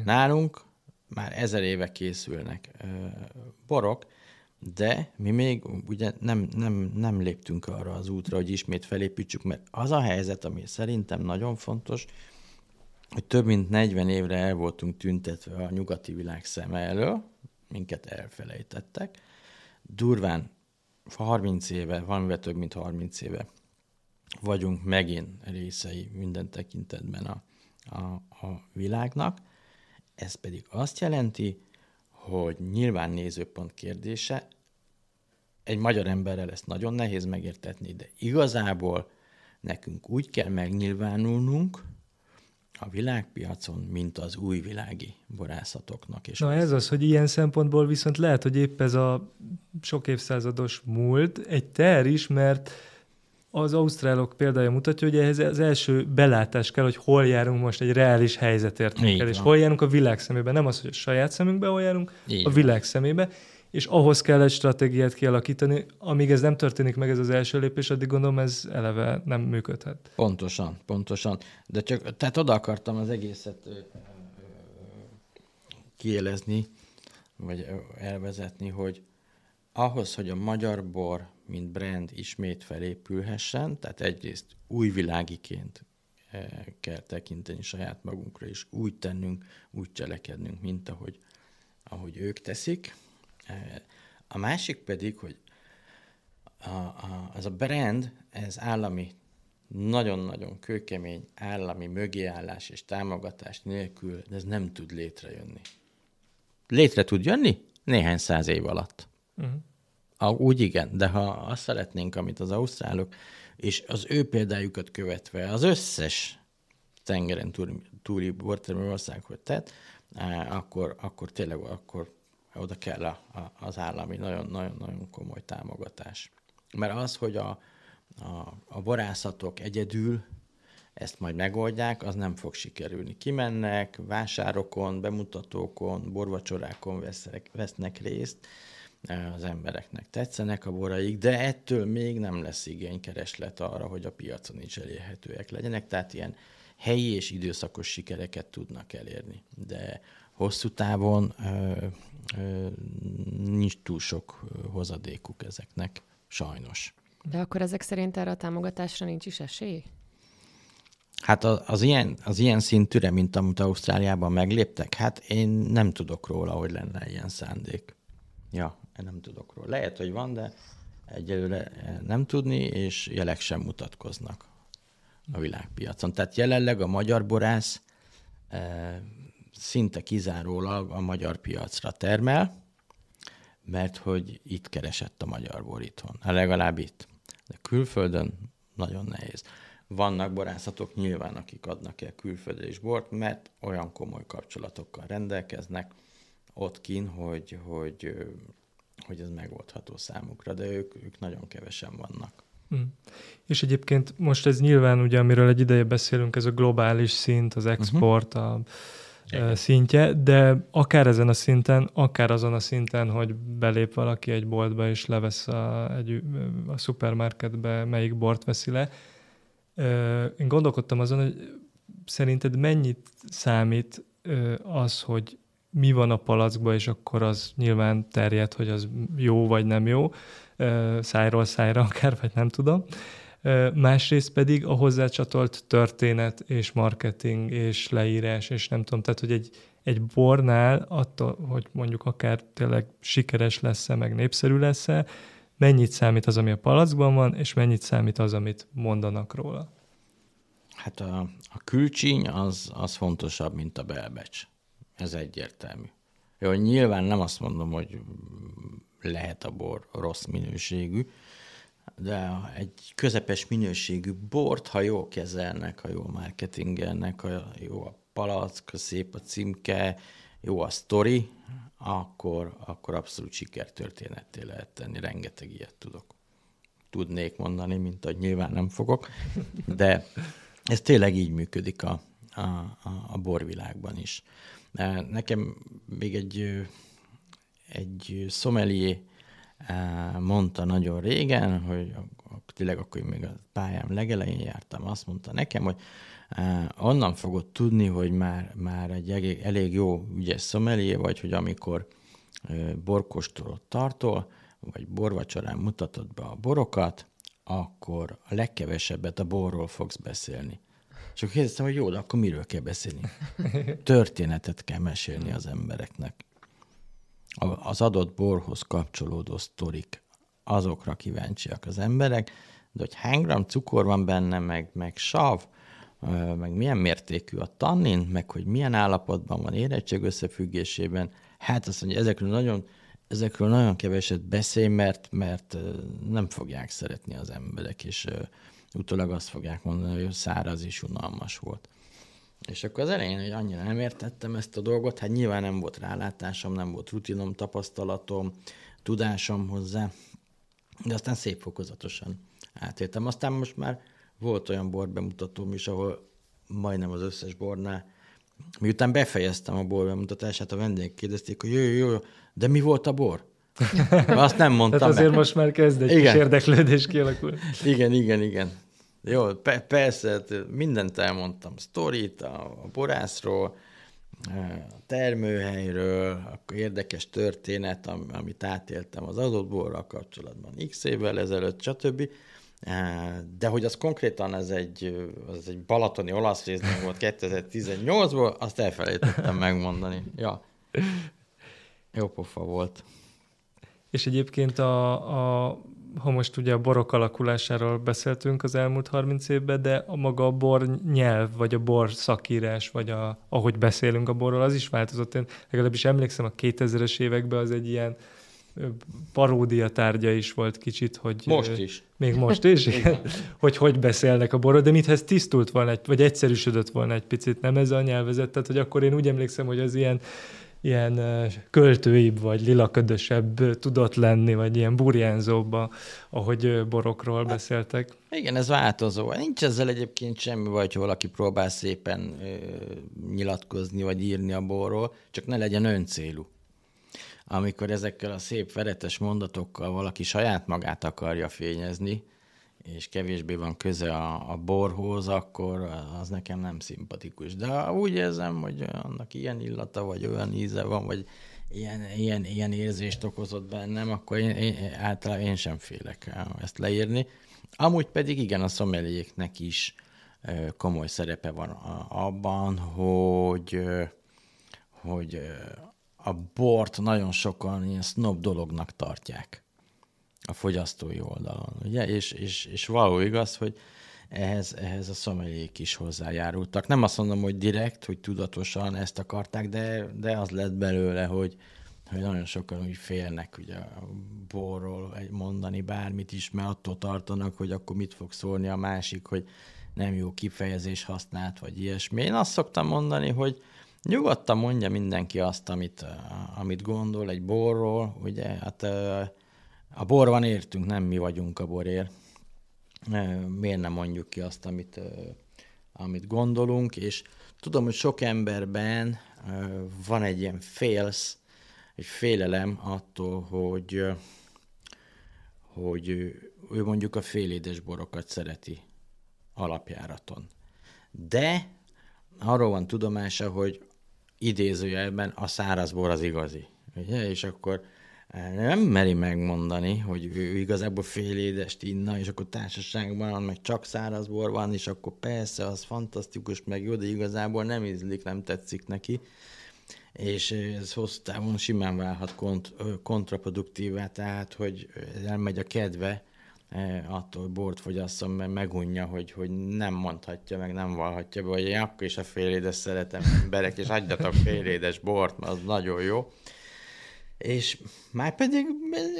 S2: Nálunk már ezer éve készülnek borok, de mi még ugye nem, nem, nem léptünk arra az útra, hogy ismét felépítsük, mert az a helyzet, ami szerintem nagyon fontos, hogy több mint 40 évre el voltunk tüntetve a nyugati világ szeme elől, minket elfelejtettek. Durván 30 éve, valamivel több mint 30 éve vagyunk megint részei minden tekintetben a, a, a világnak. Ez pedig azt jelenti, hogy nyilván nézőpont kérdése, egy magyar emberrel ezt nagyon nehéz megértetni, de igazából nekünk úgy kell megnyilvánulnunk a világpiacon, mint az új világi borászatoknak. És
S4: Na ez az, hogy ilyen szempontból viszont lehet, hogy épp ez a sok évszázados múlt egy ter is, mert az ausztrálok példája mutatja, hogy ehhez az első belátás kell, hogy hol járunk most egy reális helyzetértékel, és hol járunk a világ szemébe. Nem az, hogy a saját szemünkbe hol járunk, Így a világ szemébe és ahhoz kell egy stratégiát kialakítani. Amíg ez nem történik meg, ez az első lépés, addig gondolom ez eleve nem működhet.
S2: Pontosan, pontosan. De csak, tehát oda akartam az egészet kielezni, vagy elvezetni, hogy ahhoz, hogy a magyar bor, mint brand ismét felépülhessen, tehát egyrészt új világiként kell tekinteni saját magunkra, és úgy tennünk, úgy cselekednünk, mint ahogy, ahogy ők teszik, a másik pedig, hogy a, a, az a brand, ez állami, nagyon-nagyon kőkemény állami mögéállás és támogatás nélkül, de ez nem tud létrejönni. Létre tud jönni? Néhány száz év alatt. Uh-huh. A, úgy igen, de ha azt szeretnénk, amit az ausztrálok, és az ő példájukat követve az összes tengeren túli, túli bortermő országhoz tett, akkor, akkor tényleg akkor oda kell a, a, az állami nagyon-nagyon komoly támogatás. Mert az, hogy a, a, a borászatok egyedül ezt majd megoldják, az nem fog sikerülni. Kimennek, vásárokon, bemutatókon, borvacsorákon vesznek, vesznek részt, az embereknek tetszenek a boraik, de ettől még nem lesz igénykereslet arra, hogy a piacon is elérhetőek legyenek, tehát ilyen helyi és időszakos sikereket tudnak elérni. De hosszú távon ö, ö, nincs túl sok hozadékuk ezeknek, sajnos.
S5: De akkor ezek szerint erre a támogatásra nincs is esély?
S2: Hát az, az, ilyen, az ilyen szintűre, mint amit Ausztráliában megléptek, hát én nem tudok róla, hogy lenne ilyen szándék. Ja, nem tudok róla. Lehet, hogy van, de egyelőre nem tudni, és jelek sem mutatkoznak a világpiacon. Tehát jelenleg a magyar borász szinte kizárólag a magyar piacra termel, mert hogy itt keresett a magyar bor itthon. Hát legalább itt. De külföldön nagyon nehéz. Vannak borászatok nyilván, akik adnak el külföldre is bort, mert olyan komoly kapcsolatokkal rendelkeznek, ott kin, hogy, hogy, hogy ez megoldható számukra, de ők, ők nagyon kevesen vannak.
S4: Mm. És egyébként most ez nyilván, ugye, amiről egy ideje beszélünk, ez a globális szint, az export, uh-huh. a igen. szintje, de akár ezen a szinten, akár azon a szinten, hogy belép valaki egy boltba és levesz a, egy, a szupermarketbe, melyik bort veszi le. Én gondolkodtam azon, hogy szerinted mennyit számít az, hogy mi van a palackban, és akkor az nyilván terjed, hogy az jó vagy nem jó, szájról szájra akár, vagy nem tudom. Másrészt pedig a hozzácsatolt történet és marketing és leírás, és nem tudom, tehát hogy egy, egy bornál attól, hogy mondjuk akár tényleg sikeres lesz-e, meg népszerű lesz-e, mennyit számít az, ami a palackban van, és mennyit számít az, amit mondanak róla?
S2: Hát a, a külcsíny az, az fontosabb, mint a belbecs. Ez egyértelmű. Jó, nyilván nem azt mondom, hogy lehet a bor rossz minőségű, de egy közepes minőségű bort, ha jól kezelnek, ha jól marketingelnek, ha jó a palack, szép a címke, jó a sztori, akkor, akkor abszolút sikertörténetté lehet tenni. Rengeteg ilyet tudok. Tudnék mondani, mint hogy nyilván nem fogok, de ez tényleg így működik a, a, a borvilágban is. Nekem még egy, egy sommelier mondta nagyon régen, hogy tényleg akkor még a pályám legelején jártam, azt mondta nekem, hogy onnan fogod tudni, hogy már, már egy elég, elég jó ügyes szomelié vagy, hogy amikor borkóstolót tartol, vagy borvacsorán mutatod be a borokat, akkor a legkevesebbet a borról fogsz beszélni. És akkor kérdeztem, hogy jó, de akkor miről kell beszélni? [LAUGHS] Történetet kell mesélni az embereknek az adott borhoz kapcsolódó sztorik, azokra kíváncsiak az emberek, de hogy hány gram cukor van benne, meg, meg sav, meg milyen mértékű a tannin, meg hogy milyen állapotban van érettség összefüggésében, hát azt mondja, ezekről nagyon, ezekről nagyon keveset beszél, mert, mert nem fogják szeretni az emberek, és utólag azt fogják mondani, hogy száraz és unalmas volt. És akkor az elején, hogy annyira nem értettem ezt a dolgot, hát nyilván nem volt rálátásom, nem volt rutinom, tapasztalatom, tudásom hozzá, de aztán szép fokozatosan átéltem. Aztán most már volt olyan borbemutatóm is, ahol majdnem az összes bornál, miután befejeztem a borbemutatását, a vendégek kérdezték, hogy jó, jó, jó, de mi volt a bor? [LAUGHS] Azt nem mondtam
S4: Tehát azért be. most már kezd egy igen. kis érdeklődés kialakul.
S2: Igen, igen, igen. Jó, pe- persze, hát mindent elmondtam, sztorit a, a borászról, a termőhelyről, akkor érdekes történet, amit átéltem az adott borral kapcsolatban x évvel ezelőtt, stb. De hogy az konkrétan ez egy, az egy balatoni olasz részben volt 2018-ból, azt elfelejtettem megmondani. Ja. Jó pofa volt.
S4: És egyébként a, a ha most ugye a borok alakulásáról beszéltünk az elmúlt 30 évben, de a maga a bor nyelv, vagy a bor szakírás, vagy a, ahogy beszélünk a borról, az is változott. Én legalábbis emlékszem, a 2000-es években az egy ilyen paródia tárgya is volt kicsit, hogy...
S2: Most is.
S4: Még most [LAUGHS] is, igen, hogy hogy beszélnek a borról, de mintha ez tisztult volna, egy, vagy egyszerűsödött volna egy picit, nem ez a nyelvezet, tehát hogy akkor én úgy emlékszem, hogy az ilyen ilyen költőibb, vagy lilaködösebb tudott lenni, vagy ilyen burjánzóba, ahogy borokról hát, beszéltek.
S2: Igen, ez változó. Nincs ezzel egyébként semmi vagy, hogy valaki próbál szépen ö, nyilatkozni, vagy írni a borról, csak ne legyen öncélú. Amikor ezekkel a szép veretes mondatokkal valaki saját magát akarja fényezni, és kevésbé van köze a, a borhoz, akkor az nekem nem szimpatikus. De úgy érzem, hogy annak ilyen illata, vagy olyan íze van, vagy ilyen, ilyen, ilyen érzést okozott bennem, akkor én, én, általában én sem félek ezt leírni. Amúgy pedig igen, a szomeliéknek is komoly szerepe van abban, hogy, hogy a bort nagyon sokan ilyen snob dolognak tartják a fogyasztói oldalon, ugye? És, és, és való igaz, hogy ehhez, ehhez a szomeliék is hozzájárultak. Nem azt mondom, hogy direkt, hogy tudatosan ezt akarták, de, de az lett belőle, hogy, hogy nagyon sokan úgy félnek ugye a borról mondani bármit is, mert attól tartanak, hogy akkor mit fog szólni a másik, hogy nem jó kifejezés használt, vagy ilyesmi. Én azt szoktam mondani, hogy Nyugodtan mondja mindenki azt, amit, amit gondol egy borról. Ugye, hát a bor van értünk, nem mi vagyunk a borért. Miért nem mondjuk ki azt, amit, amit gondolunk, és tudom, hogy sok emberben van egy ilyen félsz, egy félelem attól, hogy, hogy ő mondjuk a félédes borokat szereti alapjáraton. De arról van tudomása, hogy idézőjelben a száraz bor az igazi. Ugye? És akkor nem meri megmondani, hogy ő igazából félédest inna, és akkor társaságban meg csak száraz bor van, és akkor persze, az fantasztikus, meg jó, de igazából nem ízlik, nem tetszik neki és ez hosszú távon simán válhat kont, kontraproduktívá, tehát hogy elmegy a kedve attól, hogy bort fogyasszon, mert megunja, hogy, hogy nem mondhatja, meg nem valhatja be, hogy én akkor is a félédes szeretem emberek, és adjatok félédes bort, mert az nagyon jó. És már pedig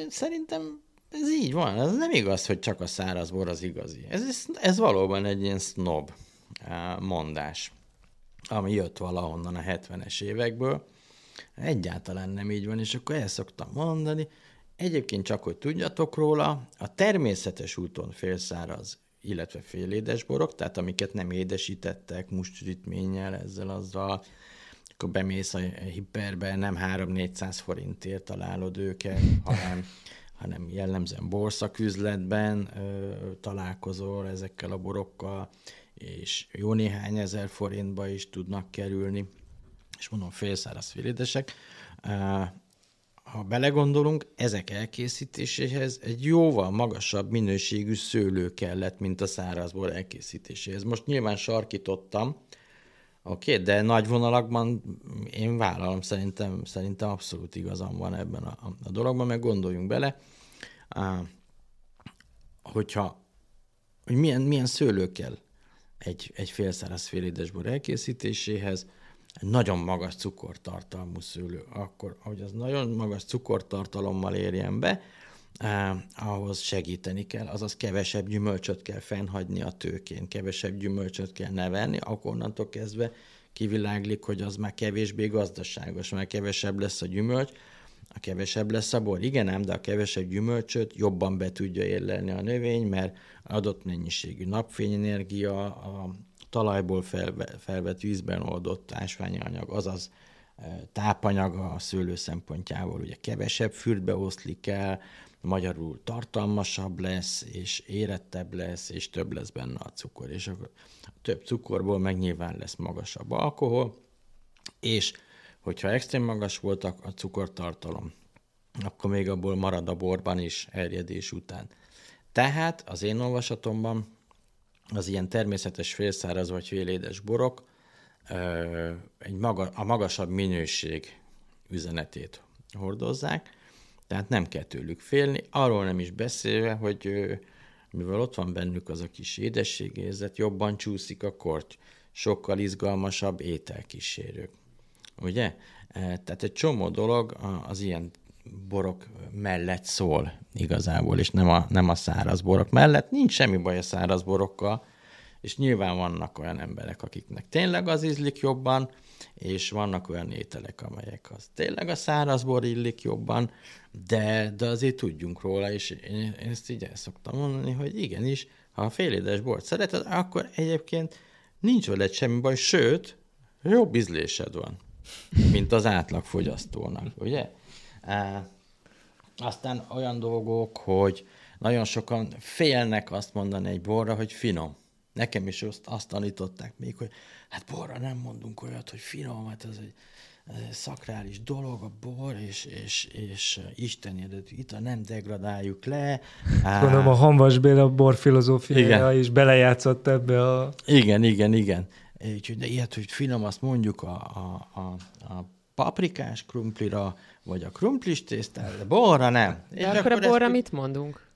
S2: szerintem ez így van, ez nem igaz, hogy csak a száraz bor az igazi. Ez, ez, valóban egy ilyen snob mondás ami jött valahonnan a 70-es évekből. Egyáltalán nem így van, és akkor el szoktam mondani. Egyébként csak, hogy tudjatok róla, a természetes úton félszáraz, illetve félédes borok, tehát amiket nem édesítettek mustritménnyel, ezzel, azzal, akkor bemész a hiperbe, nem 3-400 forintért találod őket, [LAUGHS] hanem, hanem jellemzően borszaküzletben ö, találkozol ezekkel a borokkal, és jó néhány ezer forintba is tudnak kerülni, és mondom, félszáraz félédesek. Ha belegondolunk, ezek elkészítéséhez egy jóval magasabb minőségű szőlő kellett, mint a szárazból elkészítéséhez. Most nyilván sarkítottam, Oké, okay, de nagy vonalakban én vállalom, szerintem, szerintem abszolút igazam van ebben a, a dologban, meg gondoljunk bele, hogyha hogy milyen, milyen szőlő kell egy, egy félszáraz félédes bor elkészítéséhez, egy nagyon magas cukortartalmú szőlő. Akkor, ahogy az nagyon magas cukortartalommal érjen be, ahhoz segíteni kell, azaz kevesebb gyümölcsöt kell fennhagyni a tőkén, kevesebb gyümölcsöt kell nevelni, akkor onnantól kezdve kiviláglik, hogy az már kevésbé gazdaságos, mert kevesebb lesz a gyümölcs, a kevesebb lesz a bor. Igen ám, de a kevesebb gyümölcsöt jobban be tudja érlelni a növény, mert adott mennyiségű napfényenergia, a talajból felve, felvett vízben oldott ásványi anyag, azaz e, tápanyag a szőlő szempontjából ugye kevesebb fürdbe oszlik el, magyarul tartalmasabb lesz, és érettebb lesz, és több lesz benne a cukor. És akkor több cukorból meg nyilván lesz magasabb alkohol, és hogyha extrém magas volt a cukortartalom, akkor még abból marad a borban is erjedés után. Tehát az én olvasatomban az ilyen természetes félszáraz vagy félédes borok egy maga, a magasabb minőség üzenetét hordozzák, tehát nem kell tőlük félni, arról nem is beszélve, hogy mivel ott van bennük az a kis édességérzet, jobban csúszik a korty, sokkal izgalmasabb ételkísérők. Ugye? Tehát egy csomó dolog az ilyen borok mellett szól igazából, és nem a, nem a száraz borok mellett. Nincs semmi baj a száraz borokkal, és nyilván vannak olyan emberek, akiknek tényleg az ízlik jobban, és vannak olyan ételek, amelyek az tényleg a száraz bor illik jobban, de, de azért tudjunk róla, és én, ezt így el szoktam mondani, hogy igenis, ha a félédes bort szereted, akkor egyébként nincs veled semmi baj, sőt, jobb ízlésed van, mint az átlag fogyasztónak, ugye? Aztán olyan dolgok, hogy nagyon sokan félnek azt mondani egy borra, hogy finom. Nekem is azt, azt tanították még, hogy hát borra nem mondunk olyat, hogy finom, hát ez egy, ez egy szakrális dolog, a bor, és, és, és Isten eredetű ital, nem degradáljuk le.
S4: Gondolom a Hanvas Béla borfilozófiája is belejátszott ebbe a...
S2: Igen, igen, igen. Úgyhogy de ilyet, hogy finom, azt mondjuk a, a, a, a paprikás krumplira, vagy a krumplis tésztára, de borra nem.
S5: De És akkor, akkor a borra mit mondunk?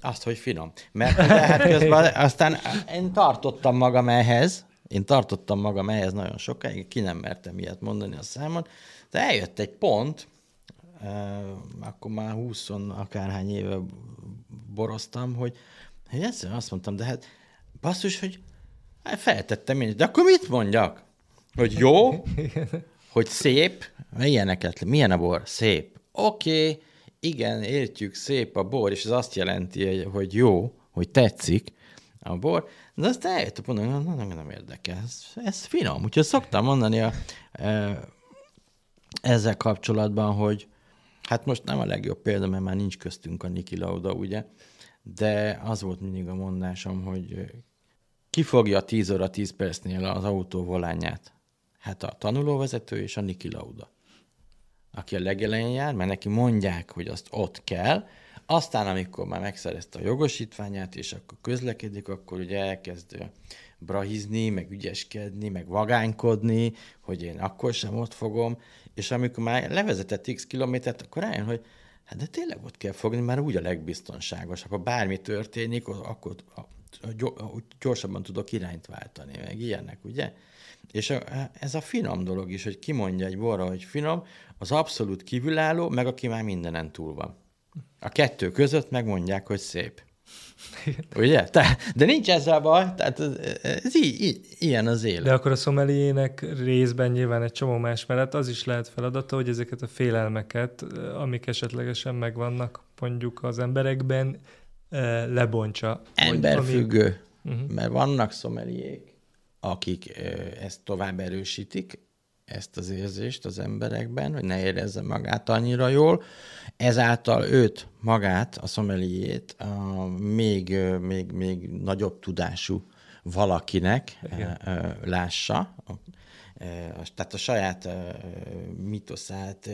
S2: Azt, hogy finom. Mert hát közben aztán én tartottam magam ehhez, én tartottam magam ehhez nagyon sokáig, ki nem mertem ilyet mondani a számon, de eljött egy pont, akkor már 20 akárhány éve boroztam, hogy, hogy egyszerűen azt mondtam, de hát basszus, hogy hát feltettem én, de akkor mit mondjak? hogy jó, [LAUGHS] hogy szép, ilyeneket, milyen a bor? Szép. Oké, okay, igen, értjük, szép a bor, és ez azt jelenti, hogy jó, hogy tetszik a bor, de azt eljöttük mondani, hogy nem, nem érdekel, ez, ez finom. Úgyhogy szoktam mondani a, e, ezzel kapcsolatban, hogy hát most nem a legjobb példa, mert már nincs köztünk a Niki Lauda, ugye, de az volt mindig a mondásom, hogy ki fogja 10 óra 10 percnél az autó volányát? Hát a tanulóvezető és a Niki Lauda. Aki a legelején jár, mert neki mondják, hogy azt ott kell, aztán, amikor már megszerezte a jogosítványát, és akkor közlekedik, akkor ugye elkezd brahizni, meg ügyeskedni, meg vagánykodni, hogy én akkor sem ott fogom, és amikor már levezetett x kilométert, akkor rájön, hogy hát de tényleg ott kell fogni, mert úgy a legbiztonságosabb. Ha bármi történik, akkor gyorsabban tudok irányt váltani, meg ilyenek, ugye? És ez a finom dolog is, hogy kimondja egy borra, hogy finom, az abszolút kívülálló, meg aki már mindenen túl van. A kettő között megmondják, hogy szép. [LAUGHS] Ugye? Te, de nincs ezzel baj, tehát ez, ez így, így, ilyen az élet.
S4: De akkor a szomeliének részben nyilván egy csomó más mellett az is lehet feladata, hogy ezeket a félelmeket, amik esetlegesen megvannak mondjuk az emberekben, eh, lebontsa.
S2: Emberfüggő, ami... uh-huh. mert vannak szomeliék, akik eh, ezt tovább erősítik, ezt az érzést az emberekben, hogy ne érezze magát annyira jól. Ezáltal őt, magát, a szomeliét a még, még, még nagyobb tudású valakinek Igen. lássa, tehát a saját mitoszát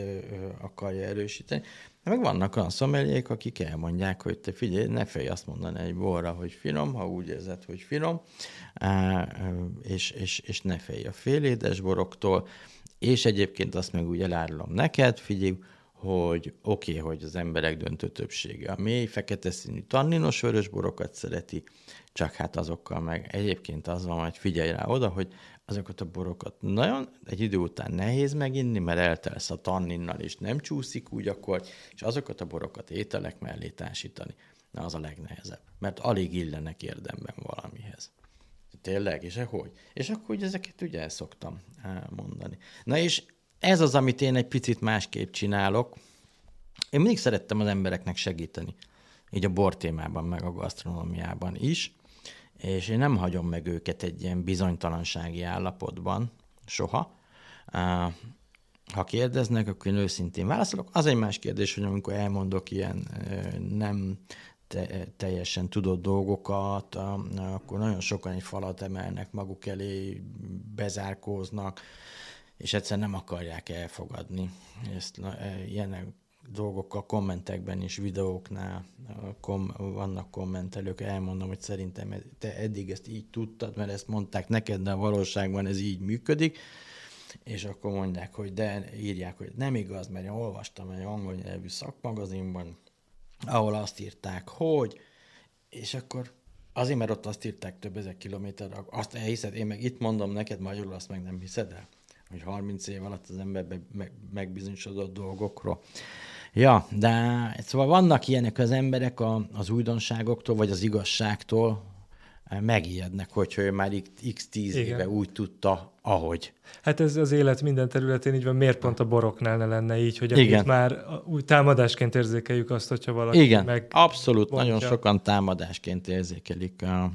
S2: akarja erősíteni. Meg vannak olyan szomeliék, akik elmondják, hogy te figyelj, ne félj azt mondani egy borra, hogy finom, ha úgy érzed, hogy finom, és, és, és ne félj a félédes boroktól, és egyébként azt meg úgy elárulom neked, figyelj, hogy oké, okay, hogy az emberek döntő többsége a mély, fekete színű tanninos vörösborokat szereti, csak hát azokkal meg egyébként az van, hogy figyelj rá oda, hogy azokat a borokat nagyon egy idő után nehéz meginni, mert eltelsz a tanninnal, és nem csúszik úgy akkor, és azokat a borokat ételek mellé társítani, na az a legnehezebb, mert alig illenek érdemben valamihez. Tényleg? És hogy? És akkor ugye ezeket ugye el szoktam mondani. Na és ez az, amit én egy picit másképp csinálok. Én mindig szerettem az embereknek segíteni. Így a bortémában, meg a gasztronómiában is és én nem hagyom meg őket egy ilyen bizonytalansági állapotban, soha. Ha kérdeznek, akkor én őszintén válaszolok. Az egy más kérdés, hogy amikor elmondok ilyen nem te, teljesen tudott dolgokat, akkor nagyon sokan egy falat emelnek maguk elé, bezárkóznak, és egyszerűen nem akarják elfogadni. Ezt, ilyenek dolgok a kommentekben is, videóknál kom, vannak kommentelők, elmondom, hogy szerintem te eddig ezt így tudtad, mert ezt mondták neked, de a valóságban ez így működik, és akkor mondják, hogy de írják, hogy nem igaz, mert én olvastam egy angol nyelvű szakmagazinban, ahol azt írták, hogy, és akkor azért, mert ott azt írták több ezer kilométer, azt elhiszed, én meg itt mondom neked magyarul, azt meg nem hiszed el, hogy 30 év alatt az ember megbizonyosodott dolgokról. Ja, de szóval vannak ilyenek az emberek a, az újdonságoktól, vagy az igazságtól, eh, megijednek, hogyha ő már x 10 Igen. éve úgy tudta, ahogy.
S4: Hát ez az élet minden területén így van, miért pont a boroknál ne lenne így, hogy Igen. már úgy támadásként érzékeljük azt, hogyha valaki
S2: Igen,
S4: meg...
S2: abszolút, bontja. nagyon sokan támadásként érzékelik a, a,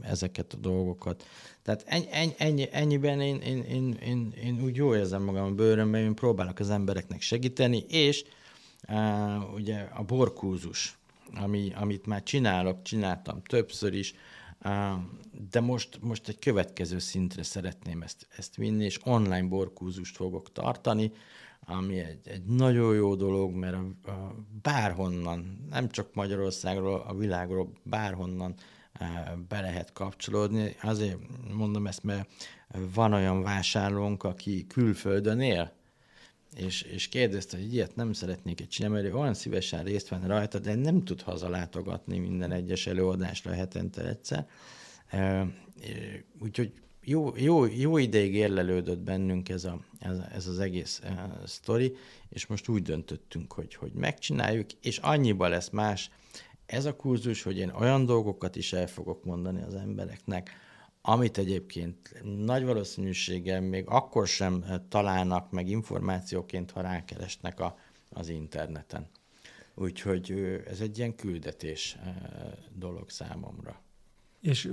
S2: ezeket a dolgokat. Tehát ennyi, ennyi, ennyiben én, én, én, én, én úgy jól érzem magam a bőrömben, én próbálok az embereknek segíteni, és uh, ugye a borkúzus, ami, amit már csinálok, csináltam többször is, de most, most egy következő szintre szeretném ezt, ezt vinni, és online borkúzust fogok tartani, ami egy, egy nagyon jó dolog, mert a, a, bárhonnan, nem csak Magyarországról, a világról bárhonnan be lehet kapcsolódni. Azért mondom ezt, mert van olyan vásárlónk, aki külföldön él, és, és kérdezte, hogy ilyet nem szeretnék egy csinálni, mert olyan szívesen részt venni rajta, de nem tud hazalátogatni minden egyes előadásra hetente egyszer. Úgyhogy jó, jó, jó ideig érlelődött bennünk ez, a, ez, ez az egész uh, sztori, és most úgy döntöttünk, hogy, hogy megcsináljuk, és annyiba lesz más ez a kurzus, hogy én olyan dolgokat is el fogok mondani az embereknek, amit egyébként nagy valószínűséggel még akkor sem találnak meg információként, ha rákeresnek a, az interneten. Úgyhogy ez egy ilyen küldetés dolog számomra.
S4: És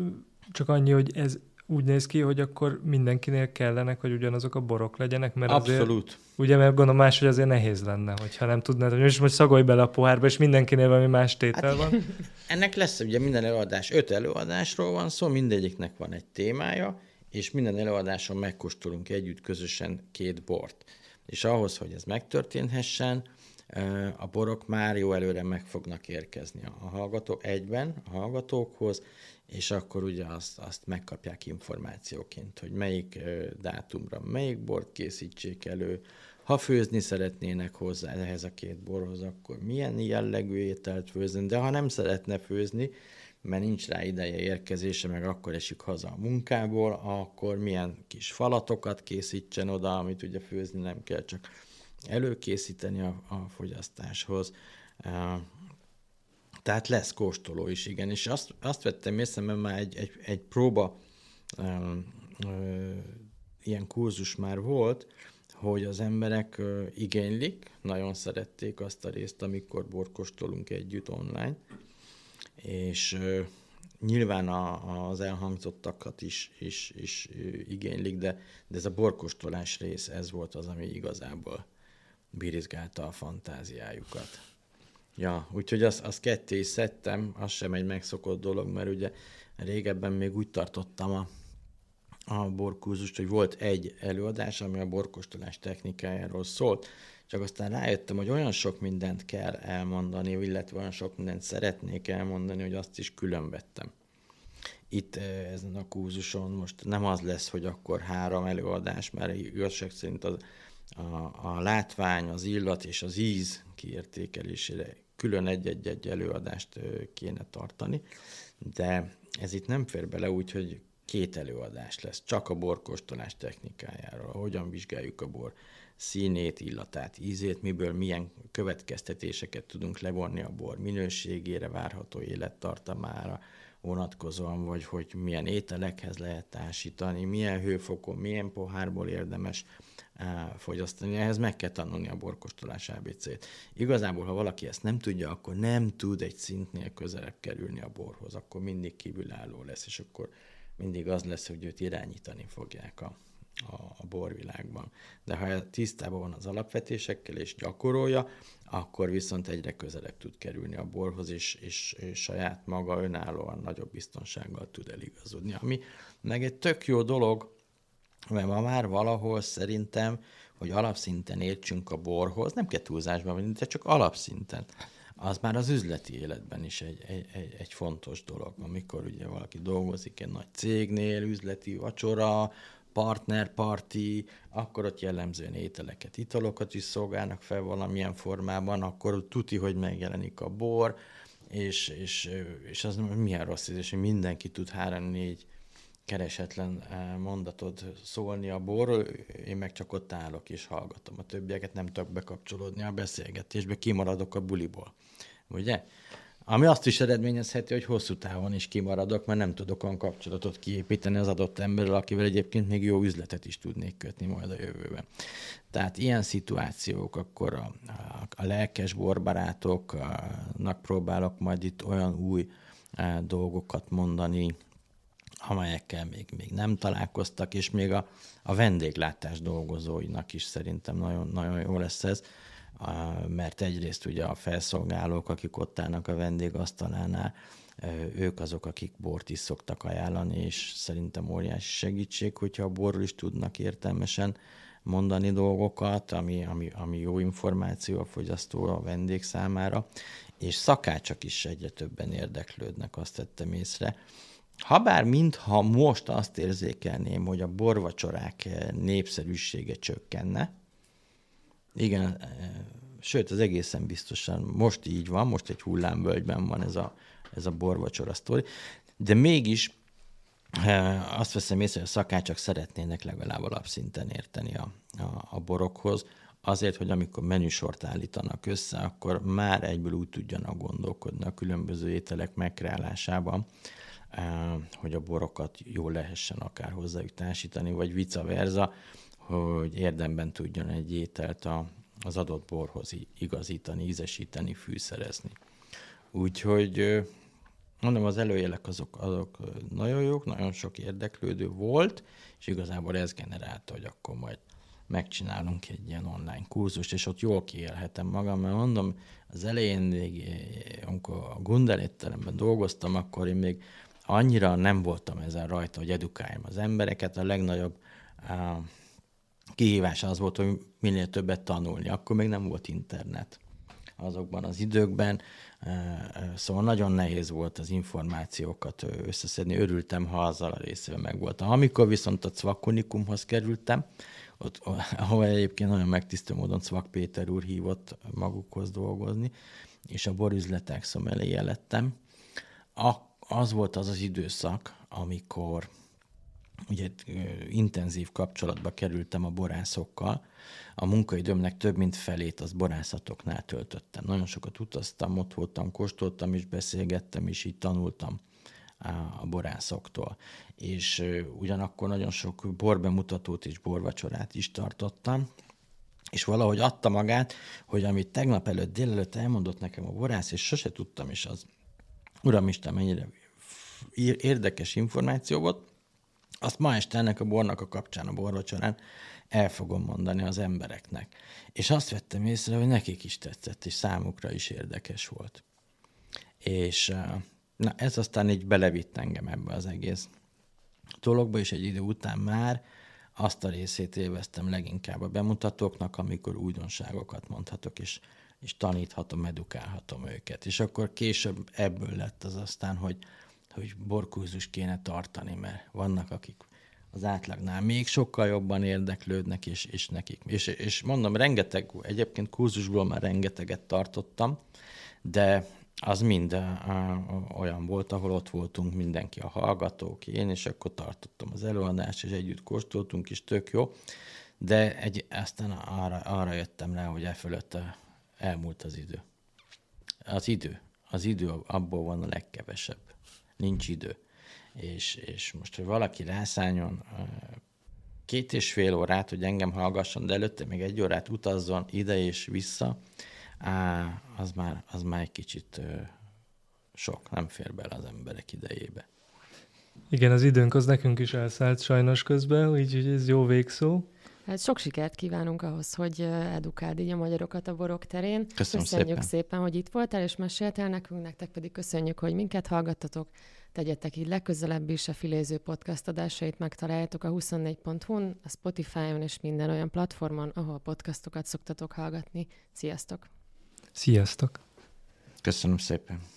S4: csak annyi, hogy ez úgy néz ki, hogy akkor mindenkinél kellenek, hogy ugyanazok a borok legyenek, mert
S2: Abszolút.
S4: Azért, ugye, mert gondolom más, hogy azért nehéz lenne, hogyha nem tudnád, hogy most, most szagolj bele a pohárba, és mindenkinél valami más tétel hát, van. [LAUGHS]
S2: Ennek lesz ugye minden előadás, öt előadásról van szó, mindegyiknek van egy témája, és minden előadáson megkóstolunk együtt közösen két bort. És ahhoz, hogy ez megtörténhessen, a borok már jó előre meg fognak érkezni a hallgatók egyben, a hallgatókhoz, és akkor ugye azt, azt megkapják információként, hogy melyik dátumra melyik bort készítsék elő, ha főzni szeretnének hozzá ehhez a két borhoz, akkor milyen jellegű ételt főzni, de ha nem szeretne főzni, mert nincs rá ideje érkezése, meg akkor esik haza a munkából, akkor milyen kis falatokat készítsen oda, amit ugye főzni nem kell, csak előkészíteni a, a fogyasztáshoz. Tehát lesz kóstoló is, igen. És azt, azt vettem észre, mert már egy, egy, egy próba ö, ö, ilyen kurzus már volt, hogy az emberek ö, igénylik, nagyon szerették azt a részt, amikor borkostolunk együtt online, és ö, nyilván a, az elhangzottakat is, is, is igénylik, de, de ez a borkostolás rész, ez volt az, ami igazából birizgálta a fantáziájukat. Ja, úgyhogy azt, azt ketté is szedtem, az sem egy megszokott dolog, mert ugye régebben még úgy tartottam a, a borkúzust, hogy volt egy előadás, ami a borkostolás technikájáról szólt, csak aztán rájöttem, hogy olyan sok mindent kell elmondani, illetve olyan sok mindent szeretnék elmondani, hogy azt is különvettem. Itt ezen a kúzuson most nem az lesz, hogy akkor három előadás, mert igazság szerint az, a, a látvány, az illat és az íz kiértékelésére külön egy-egy előadást kéne tartani, de ez itt nem fér bele úgy, hogy két előadás lesz, csak a borkóstolás technikájáról, hogyan vizsgáljuk a bor színét, illatát, ízét, miből milyen következtetéseket tudunk levonni a bor minőségére, várható élettartamára vonatkozóan, vagy hogy milyen ételekhez lehet társítani, milyen hőfokon, milyen pohárból érdemes fogyasztani. Ehhez meg kell tanulni a borkostolás ABC-t. Igazából, ha valaki ezt nem tudja, akkor nem tud egy szintnél közelebb kerülni a borhoz, akkor mindig kívülálló lesz, és akkor mindig az lesz, hogy őt irányítani fogják a, a, a borvilágban. De ha tisztában van az alapvetésekkel és gyakorolja, akkor viszont egyre közelebb tud kerülni a borhoz, és, és, és saját maga önállóan nagyobb biztonsággal tud eligazodni. Ami meg egy tök jó dolog, mert ma már valahol szerintem, hogy alapszinten értsünk a borhoz, nem kell túlzásban venni, de csak alapszinten. Az már az üzleti életben is egy, egy, egy, egy fontos dolog, amikor ugye valaki dolgozik egy nagy cégnél, üzleti vacsora, partnerparti, akkor ott jellemzően ételeket, italokat is szolgálnak fel valamilyen formában, akkor tuti, hogy megjelenik a bor, és, és, és az milyen rossz és hogy mindenki tud három-négy keresetlen eh, mondatod szólni a borról, én meg csak ott állok és hallgatom. A többieket nem tudok bekapcsolódni a beszélgetésbe, kimaradok a buliból. Ugye? Ami azt is eredményezheti, hogy hosszú távon is kimaradok, mert nem tudok olyan kapcsolatot kiépíteni az adott emberrel, akivel egyébként még jó üzletet is tudnék kötni majd a jövőben. Tehát ilyen szituációk, akkor a, a, a lelkes borbarátoknak próbálok majd itt olyan új eh, dolgokat mondani, amelyekkel még, még nem találkoztak, és még a, a vendéglátás dolgozóinak is szerintem nagyon, nagyon jó lesz ez, mert egyrészt ugye a felszolgálók, akik ott állnak a vendégasztalánál, ők azok, akik bort is szoktak ajánlani, és szerintem óriási segítség, hogyha a borról is tudnak értelmesen mondani dolgokat, ami, ami, ami jó információ a fogyasztó, a vendég számára, és szakácsok is egyre többen érdeklődnek, azt tettem észre, Habár mintha most azt érzékelném, hogy a borvacsorák eh, népszerűsége csökkenne, igen, eh, sőt, az egészen biztosan most így van, most egy hullámvölgyben van ez a, ez a borvacsora sztori, de mégis eh, azt veszem észre, hogy a szakácsok szeretnének legalább alapszinten érteni a, a, a borokhoz, azért, hogy amikor menüsort állítanak össze, akkor már egyből úgy tudjanak gondolkodni a különböző ételek megkreálásában, hogy a borokat jól lehessen akár hozzájuk vagy vice versa, hogy érdemben tudjon egy ételt a, az adott borhoz igazítani, ízesíteni, fűszerezni. Úgyhogy mondom, az előjelek azok, azok nagyon jók, nagyon sok érdeklődő volt, és igazából ez generálta, hogy akkor majd megcsinálunk egy ilyen online kurzust, és ott jól kiélhetem magam, mert mondom, az elején még, amikor a Gundel étteremben dolgoztam, akkor én még annyira nem voltam ezen rajta, hogy edukáljam az embereket. A legnagyobb kihívás az volt, hogy minél többet tanulni. Akkor még nem volt internet azokban az időkben, szóval nagyon nehéz volt az információkat összeszedni. Örültem, ha azzal a részével meg voltam. Amikor viszont a Cvakunikumhoz kerültem, ott, ahol egyébként nagyon megtisztő módon Cvak Péter úr hívott magukhoz dolgozni, és a borüzletek szomeléje lettem. A, az volt az az időszak, amikor ugye intenzív kapcsolatba kerültem a borászokkal. A munkaidőmnek több mint felét az borászatoknál töltöttem. Nagyon sokat utaztam, ott voltam, kóstoltam is, beszélgettem is, így tanultam a borászoktól. És ugyanakkor nagyon sok borbemutatót és borvacsorát is tartottam, és valahogy adta magát, hogy amit tegnap előtt délelőtt elmondott nekem a borász, és sose tudtam is az, uramisten, mennyire érdekes információ volt, azt ma este ennek a bornak a kapcsán, a borvacsorán el fogom mondani az embereknek. És azt vettem észre, hogy nekik is tetszett, és számukra is érdekes volt. És na, ez aztán így belevitt engem ebbe az egész dologba, és egy idő után már azt a részét élveztem leginkább a bemutatóknak, amikor újdonságokat mondhatok, és, és taníthatom, edukálhatom őket. És akkor később ebből lett az aztán, hogy, hogy borkurzus kéne tartani, mert vannak, akik az átlagnál még sokkal jobban érdeklődnek, és, és nekik. És, és mondom, rengeteg, egyébként kurzusból már rengeteget tartottam, de az mind uh, olyan volt, ahol ott voltunk mindenki, a hallgatók, én, és akkor tartottam az előadást, és együtt kóstoltunk is, tök jó. De egy, aztán arra, arra jöttem le, hogy e fölött elmúlt az idő. Az idő. Az idő abból van a legkevesebb nincs idő. És, és most, hogy valaki rászálljon két és fél órát, hogy engem hallgasson, de előtte még egy órát utazzon ide és vissza, á, az, már, az már egy kicsit sok, nem fér bele az emberek idejébe.
S4: Igen, az időnk az nekünk is elszállt sajnos közben, úgyhogy ez jó végszó.
S5: Hát sok sikert kívánunk ahhoz, hogy edukáld így a magyarokat a borok terén.
S2: Köszönöm
S5: köszönjük
S2: szépen.
S5: szépen, hogy itt voltál és meséltél nekünk, nektek pedig köszönjük, hogy minket hallgattatok. Tegyetek így legközelebb is a Filéző podcast adásait megtaláljátok a 24.hu-n, a Spotify-on és minden olyan platformon, ahol podcastokat szoktatok hallgatni. Sziasztok!
S4: Sziasztok!
S2: Köszönöm szépen!